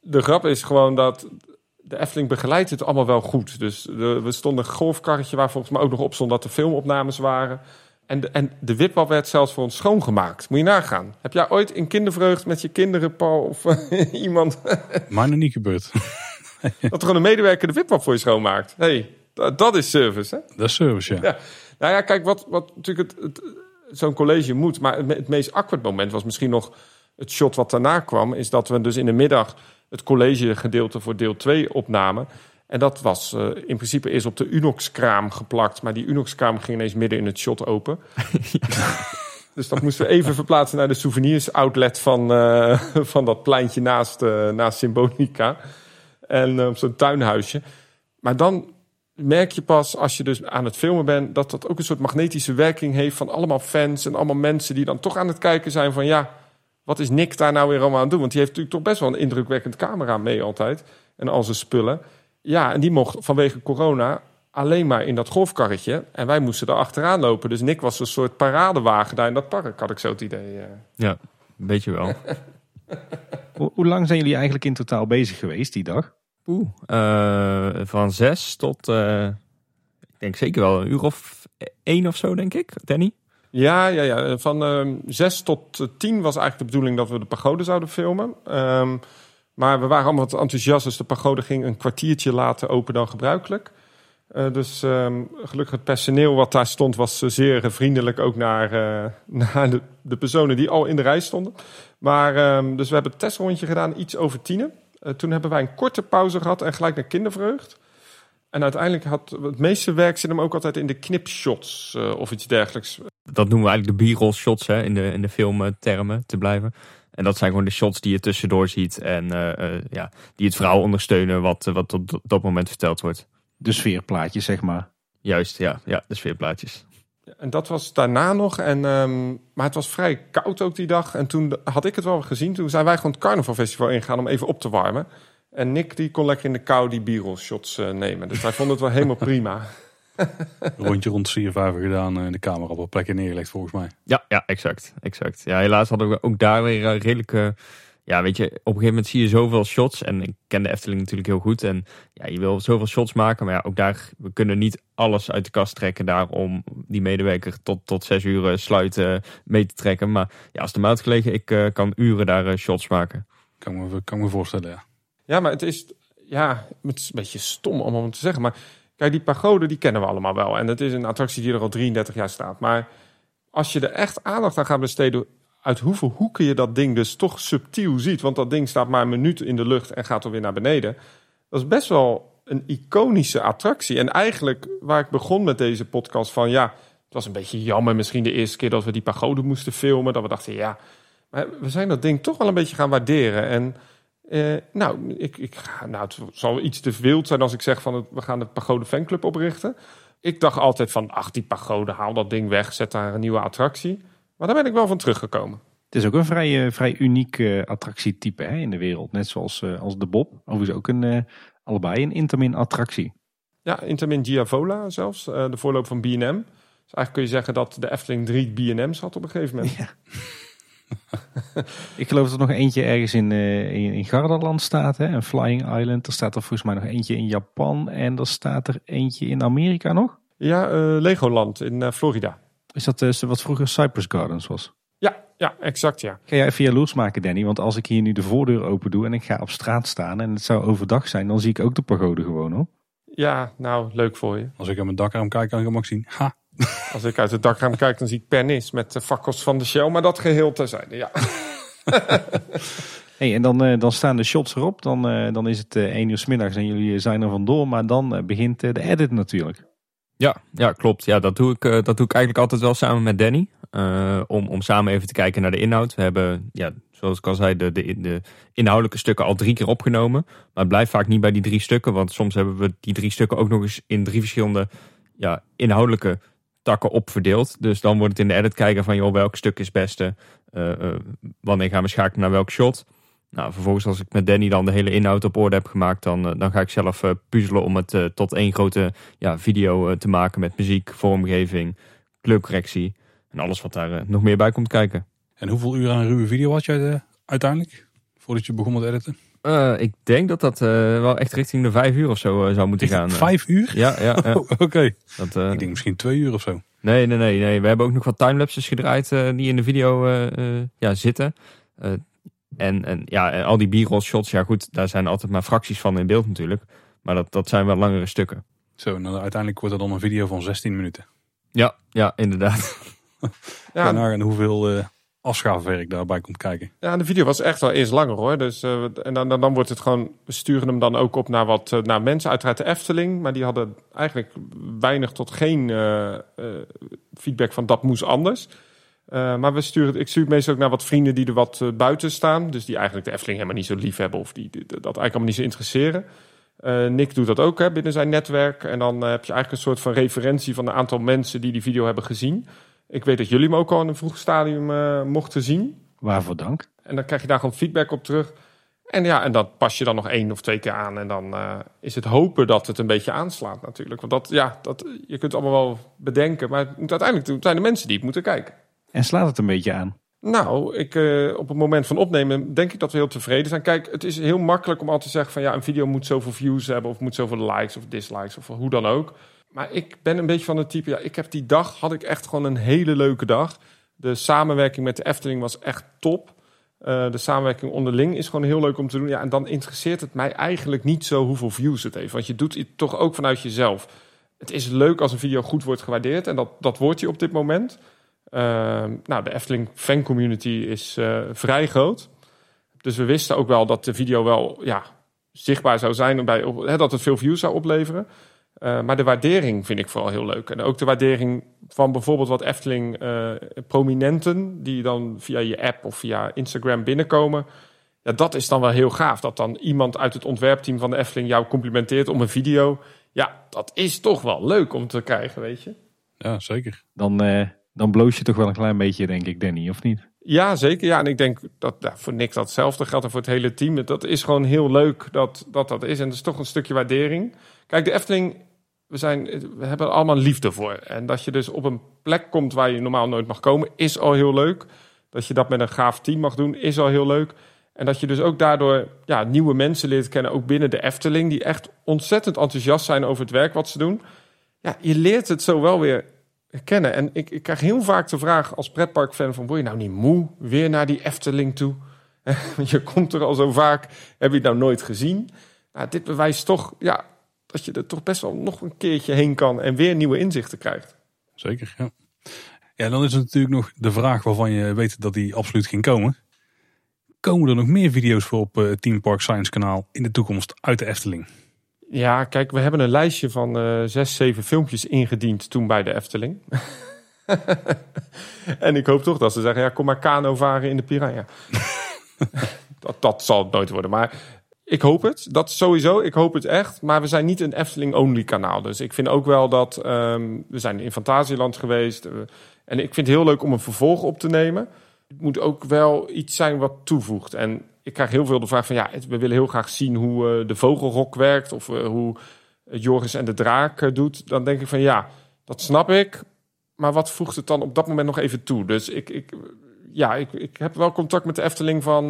De grap is gewoon dat de Efteling begeleidt het allemaal wel goed. Dus de, we stonden een golfkarretje waar volgens mij ook nog op stond dat er filmopnames waren. En de, en de wipwap werd zelfs voor ons schoongemaakt. Moet je nagaan. Heb jij ooit in kindervreugd met je kinderen, Paul, of iemand... Maar nog niet gebeurd. dat er gewoon een medewerker de wipwap voor je schoonmaakt? hey, dat, dat is service, hè? Dat is service, ja. Ja. Nou ja, kijk, wat, wat natuurlijk het, het, zo'n college moet... maar het, me- het meest awkward moment was misschien nog het shot wat daarna kwam... is dat we dus in de middag het college gedeelte voor deel 2 opnamen... En dat was eh, in principe eerst op de Unox-kraam geplakt. Maar die Unox-kraam ging ineens midden in het shot open. dus dat moesten we even verplaatsen naar de souvenirs-outlet van, eh, van dat pleintje naast, eh, naast Symbonica. En eh, op zo'n tuinhuisje. Maar dan merk je pas als je dus aan het filmen bent... dat dat ook een soort magnetische werking heeft van allemaal fans... en allemaal mensen die dan toch aan het kijken zijn van... ja, wat is Nick daar nou weer allemaal aan het doen? Want die heeft natuurlijk toch best wel een indrukwekkend camera mee altijd. En al zijn spullen. Ja, en die mocht vanwege corona alleen maar in dat golfkarretje. En wij moesten er achteraan lopen. Dus Nick was een soort paradewagen daar in dat park, had ik zo het idee. eh. Ja, weet je wel. Hoe, hoe lang zijn jullie eigenlijk in totaal bezig geweest die dag? Oeh, eh, van zes tot, eh, ik denk zeker wel een uur of één of zo, denk ik, Danny. Ja, ja, ja. Van ehm, zes tot eh, tien was eigenlijk de bedoeling dat we de pagode zouden filmen. Ehm, maar we waren allemaal wat enthousiast, dus de pagode ging een kwartiertje later open dan gebruikelijk. Dus ehm, gelukkig het personeel wat daar stond was zeer vriendelijk ook naar, naar de, de personen die al in de rij stonden. Maar dus we hebben het testrondje gedaan, iets over tienen. Eh, toen hebben wij een korte pauze gehad en gelijk naar kindervreugd. En uiteindelijk had het meeste werk zit hem ook altijd in de knipshots eh, of iets dergelijks. Dat noemen we eigenlijk de b-roll shots hè, in de, in de filmtermen te blijven. En dat zijn gewoon de shots die je tussendoor ziet en eh, eh, ja, die het verhaal ondersteunen wat, wat op dat moment verteld wordt. De sfeerplaatjes, zeg maar. Juist, ja, ja de sfeerplaatjes. En dat was daarna nog. En, ehm, maar het was vrij koud ook die dag. En toen had ik het wel gezien. Toen zijn wij gewoon het carnavalfestival ingegaan om even op te warmen. En Nick die kon lekker in de kou die b-roll shots eh, nemen. Dus wij vonden het wel helemaal prima. Rondje rond Siervijver gedaan en de camera op een plekje neergelegd volgens mij. Ja, ja, exact, exact. Ja, helaas hadden we ook daar weer eh, redelijke... Ja, weet je, op een gegeven moment zie je zoveel shots. En ik ken de Efteling natuurlijk heel goed. En ja, je wil zoveel shots maken. Maar ja, ook daar, we kunnen niet alles uit de kast trekken daar om die medewerker tot, tot zes uur eh, sluiten mee te trekken. Maar ja, als de maat gelegen, ik eh, kan uren daar eh, shots maken. Kan me, kan me voorstellen, ja. Ja, maar het is, ja, het is een beetje stom om om te zeggen. Maar kijk, die pagode die kennen we allemaal wel. En het is een attractie die er al 33 jaar staat. Maar als je er echt aandacht aan gaat besteden... uit hoeveel hoeken je dat ding dus toch subtiel ziet... want dat ding staat maar een minuut in de lucht en gaat dan weer naar beneden... dat is best wel een iconische attractie. En eigenlijk waar ik begon met deze podcast van... ja, het was een beetje jammer misschien de eerste keer dat we die pagode moesten filmen... dat we dachten, ja, maar we zijn dat ding toch wel een beetje gaan waarderen... en eh, nou, ik, ik, nou, het zal iets te wild zijn als ik zeg van het, we gaan de Pagode Fanclub oprichten. Ik dacht altijd van, ach die Pagode, haal dat ding weg, zet daar een nieuwe attractie. Maar daar ben ik wel van teruggekomen. Het is ook een vrij, eh, vrij uniek eh, attractietype hè, in de wereld. Net zoals eh, als de Bob. Overigens ook een, allebei een Intamin attractie. Ja, Intamin Diavola zelfs, de voorloop van B&M. Dus eigenlijk kun je zeggen dat de Efteling drie B&M's had op een gegeven moment. Ik geloof dat er nog eentje ergens in, eh, in, in Gardaland staat. Hè? Een Flying Island. Er staat er volgens mij nog eentje in Japan. En er staat er eentje in Amerika nog. Ja, Legoland in Florida. Is dat eh, wat vroeger Cypress Gardens was? Ja, ja, exact ja. Ga jij even jaloers maken, Danny? Want als ik hier nu de voordeur open doe en ik ga op straat staan en het zou overdag zijn, dan zie ik ook de pagode gewoon hoor. Ja, nou, leuk voor je. Als ik aan mijn dakraam kijk, kan ik hem ook zien. Ha, Als ik uit het dakraam kijk, dan zie ik Pernis met de fakkels van de Shell. Maar dat geheel terzijde, ja. Hey, en dan, eh, dan staan de shots erop. Dan, eh, dan is het eh 1 uur 's middags en jullie zijn er vandoor. Maar dan begint de edit natuurlijk. Ja, ja klopt. Ja, dat, doe ik, eh, dat doe ik eigenlijk altijd wel samen met Danny. Eh, om, om samen even te kijken naar de inhoud. We hebben, ja, zoals ik al zei, de, de, de inhoudelijke stukken al drie keer opgenomen. Maar het blijft vaak niet bij die drie stukken. Want soms hebben we die drie stukken ook nog eens in drie verschillende ja, inhoudelijke takken opverdeeld. Dus dan wordt het in de edit kijken van, joh, welk stuk is het beste? Eh, wanneer gaan we schakelen naar welk shot? Nou, vervolgens als ik met Danny dan de hele inhoud op orde heb gemaakt, dan, eh, dan ga ik zelf eh, puzzelen om het eh, tot één grote ja, video te maken met muziek, vormgeving, kleurcorrectie en alles wat daar nog meer bij komt kijken. En hoeveel uur aan ruwe video had jij uiteindelijk? Voordat je begon met editen? Ik denk dat dat wel echt richting de vijf uur of zo zou moeten gaan. Vijf uur? Ja, ja, ja. Oh, Oké. Ik denk misschien twee uur of zo. Nee, nee, nee, nee. We hebben ook nog wat timelapses gedraaid die in de video ja, zitten. En, en ja, en al die b-roll shots, ja goed, daar zijn altijd maar fracties van in beeld natuurlijk. Maar dat, dat zijn wel langere stukken. Zo, en dan uiteindelijk wordt er dan een video van 16 minuten. Ja, ja, inderdaad. Ja. Hoe hoeveel eh afschaafwerk daarbij komt kijken. Ja, de video was echt wel eerst langer hoor. Dus, eh, en dan, dan, dan wordt het gewoon, we sturen hem dan ook op naar wat eh, naar mensen, uiteraard de Efteling. Maar die hadden eigenlijk weinig tot geen eh, eh, feedback van dat moest anders. Eh, maar we sturen, ik stuur het meestal ook naar wat vrienden die er wat eh, buiten staan. Dus die eigenlijk de Efteling helemaal niet zo lief hebben of die, die- dat eigenlijk allemaal niet zo interesseren. Eh, Nick doet dat ook hè, binnen zijn netwerk. En dan heb je eigenlijk een soort van referentie van een aantal mensen die die video hebben gezien. Ik weet dat jullie hem ook al in een vroeg stadium mochten zien. Waarvoor dank. En dan krijg je daar gewoon feedback op terug. En ja, en dat pas je dan nog één of twee keer aan. En dan is het hopen dat het een beetje aanslaat natuurlijk. Want dat, ja, dat, je kunt het allemaal wel bedenken. Maar het moet uiteindelijk het zijn de mensen die het moeten kijken. En slaat het een beetje aan. Nou, ik, eh, op het moment van opnemen denk ik dat we heel tevreden zijn. Kijk, het is heel makkelijk om altijd te zeggen van ja, een video moet zoveel views hebben of moet zoveel likes of dislikes of hoe dan ook. Maar ik ben een beetje van het type, ja, ik heb die dag, had ik echt gewoon een hele leuke dag. De samenwerking met de Efteling was echt top. Eh, de samenwerking onderling is gewoon heel leuk om te doen. Ja, en dan interesseert het mij eigenlijk niet zo hoeveel views het heeft. Want je doet het toch ook vanuit jezelf. Het is leuk als een video goed wordt gewaardeerd. En dat, dat wordt je op dit moment. Ehm, nou, de Efteling fan community is eh, vrij groot. Dus we wisten ook wel dat de video wel ja, zichtbaar zou zijn. Bij, op- hè, dat het veel views zou opleveren. Eh, maar de waardering vind ik vooral heel leuk. En ook de waardering van bijvoorbeeld wat Efteling eh, prominenten... die dan via je app of via Instagram binnenkomen. Ja, dat is dan wel heel gaaf. Dat dan iemand uit het ontwerpteam van de Efteling jou complimenteert om een video. Ja, dat is toch wel leuk om te krijgen, weet je. Ja, zeker. Dan, eh, dan bloos je toch wel een klein beetje, denk ik, Danny, of niet? Ja, zeker. Ja, en ik denk dat voor Nick datzelfde geldt en voor het hele team. Dat is gewoon heel leuk dat dat, dat is. En dat is toch een stukje waardering. Kijk, de Efteling, we, zijn, we hebben er allemaal liefde voor. En dat je dus op een plek komt waar je normaal nooit mag komen, is al heel leuk. Dat je dat met een gaaf team mag doen, is al heel leuk. En dat je dus ook daardoor ja, nieuwe mensen leert kennen, ook binnen de Efteling, die echt ontzettend enthousiast zijn over het werk wat ze doen. Ja, je leert het zo wel weer kennen. En ik, ik krijg heel vaak de vraag als pretparkfan van... word je nou niet moe weer naar die Efteling toe? Je komt er al zo vaak, heb je het nou nooit gezien? Nou, dit bewijst toch ja, dat je er toch best wel nog een keertje heen kan... en weer nieuwe inzichten krijgt. Zeker, ja. Ja, dan is er natuurlijk nog de vraag waarvan je weet dat die absoluut ging komen. Komen er nog meer video's voor op eh, Team Park Science kanaal in de toekomst uit de Efteling? Ja, kijk, we hebben een lijstje van eh, zes, zeven filmpjes ingediend toen bij de Efteling. en ik hoop toch dat ze zeggen, ja, kom maar kano varen in de Piranha. dat, dat zal het nooit worden, maar ik hoop het. Dat sowieso, ik hoop het echt. Maar we zijn niet een Efteling-only kanaal. Dus ik vind ook wel dat, ehm, we zijn in Fantasieland geweest. eh, en ik vind het heel leuk om een vervolg op te nemen. Het moet ook wel iets zijn wat toevoegt. En ik krijg heel veel de vraag van ja, het- we willen heel graag zien hoe eh, de vogelrok werkt of eh, hoe Joris en de draak eh, doet. Dan denk ik van ja, dat snap ik. Maar wat voegt het dan op dat moment nog even toe? Dus ik, ik, ja, ik, ik heb wel contact met de Efteling van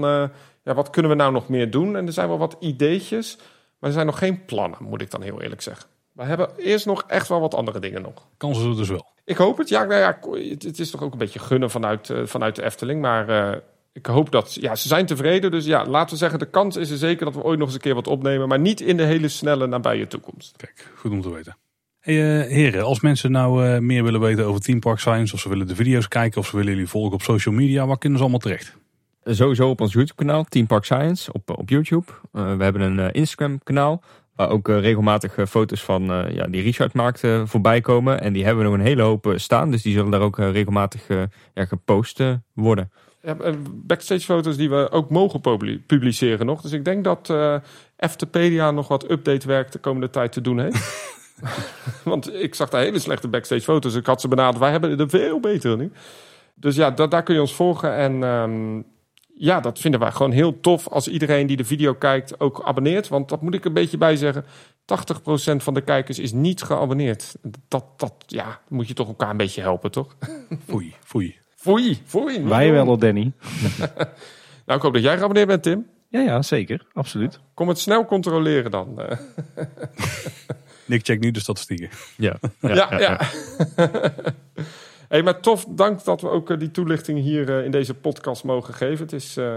ja, wat kunnen we nou nog meer doen? En er zijn wel wat ideetjes, maar er zijn nog geen plannen, moet ik dan heel eerlijk zeggen. We hebben eerst nog echt wel wat andere dingen nog. Kansen er dus wel. Ik hoop het. Ja, nou ja, het, het is toch ook een beetje gunnen vanuit, vanuit de Efteling. Maar ik hoop dat... Ja, ze zijn tevreden. Dus ja, laten we zeggen, de kans is er zeker dat we ooit nog eens een keer wat opnemen. Maar niet in de hele snelle nabije toekomst. Kijk, goed om te weten. Hey, eh, heren, als mensen nou eh, meer willen weten over Team Park Science, of ze willen de video's kijken, of ze willen jullie volgen op social media, waar kunnen ze allemaal terecht? Sowieso op ons YouTube-kanaal, Team Park Science, op, op YouTube. Eh, we hebben een eh, Instagram-kanaal, waar ook eh, regelmatig eh, foto's van eh, ja, die Richard maakt eh, voorbij komen. En die hebben we nog een hele hoop eh, staan, dus die zullen daar ook eh, regelmatig eh, ja, gepost eh, worden. Eh, backstage foto's die we ook mogen publi- publiceren nog. Dus ik denk dat Eftepedia nog wat updatewerk de komende tijd te doen heeft. Want ik zag daar hele slechte backstage foto's. Ik had ze benaderd. Wij hebben er veel betere nu. Dus ja, da- daar kun je ons volgen. En ehm, ja, dat vinden wij gewoon heel tof als iedereen die de video kijkt ook abonneert. Want dat moet ik een beetje bij zeggen. 80% van de kijkers is niet geabonneerd. Dat, dat ja, moet je toch elkaar een beetje helpen, toch? Foei, foei. Foei, foei. Wij wel, hoor, Danny. Nou, ik hoop dat jij geabonneerd bent, Tim. Ja, ja, zeker. Absoluut. Kom het snel controleren dan. Eh, Nick checkt nu de statistieken. Ja, ja, ja. Hey, maar tof, dank dat we ook eh, die toelichting hier eh, in deze podcast mogen geven. Het is eh,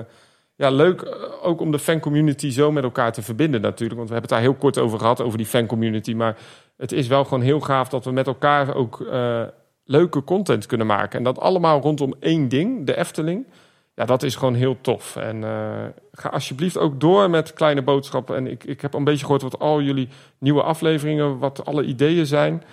ja, leuk ook om de fancommunity zo met elkaar te verbinden natuurlijk. Want we hebben het daar heel kort over gehad, over die fancommunity. Maar het is wel gewoon heel gaaf dat we met elkaar ook eh, leuke content kunnen maken. En dat allemaal rondom één ding, de Efteling. Ja, dat is gewoon heel tof. En eh, ga alsjeblieft ook door met kleine boodschappen. En ik, ik heb een beetje gehoord wat al jullie nieuwe afleveringen, wat alle ideeën zijn.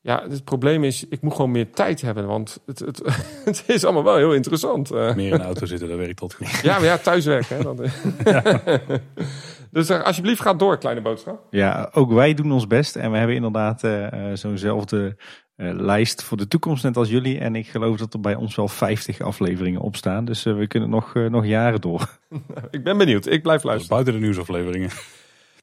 Ja, het probleem is, ik moet gewoon meer tijd hebben. Want het, het, het is allemaal wel heel interessant. eh. Meer in de auto zitten, dat werkt tot goed. Ja, maar ja, thuiswerken. Hè, dat, dus eh, alsjeblieft, ga door, kleine boodschap. Ja, ook wij doen ons best. En we hebben inderdaad eh, eh, zo'nzelfde lijst voor de toekomst, net als jullie. En ik geloof dat er bij ons wel 50 afleveringen op staan. Dus eh, we kunnen nog, eh, nog jaren door. Ik ben benieuwd. Ik blijf luisteren. buiten de nieuwsafleveringen.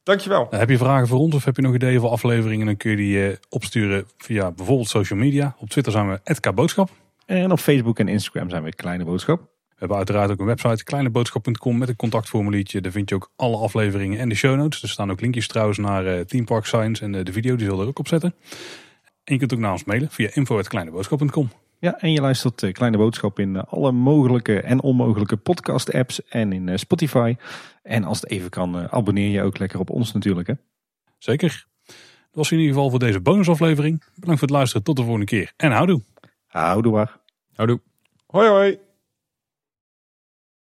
Dankjewel. heb je vragen voor ons of heb je nog ideeën voor afleveringen? Dan kun je die eh, opsturen via bijvoorbeeld social media. Op Twitter zijn we @kboodschap. En op Facebook en Instagram zijn we Kleine Boodschap. We hebben uiteraard ook een website, kleineboodschap.com, met een contactformuliertje. Daar vind je ook alle afleveringen en de show notes. Er staan ook linkjes trouwens naar eh Team Park Science en eh, de video, die zullen er ook op zetten. En je kunt ook naar ons mailen via info.kleineboodschap.com. Ja, en je luistert eh, Kleine Boodschap in eh, alle mogelijke en onmogelijke podcast apps en in eh, Spotify. En als het even kan, eh, abonneer je ook lekker op ons natuurlijk. Hè? Zeker. Dat was in ieder geval voor deze bonusaflevering. Bedankt voor het luisteren. Tot de volgende keer. En houdoe. Houdoe waar. Houdoe. Hoi hoi.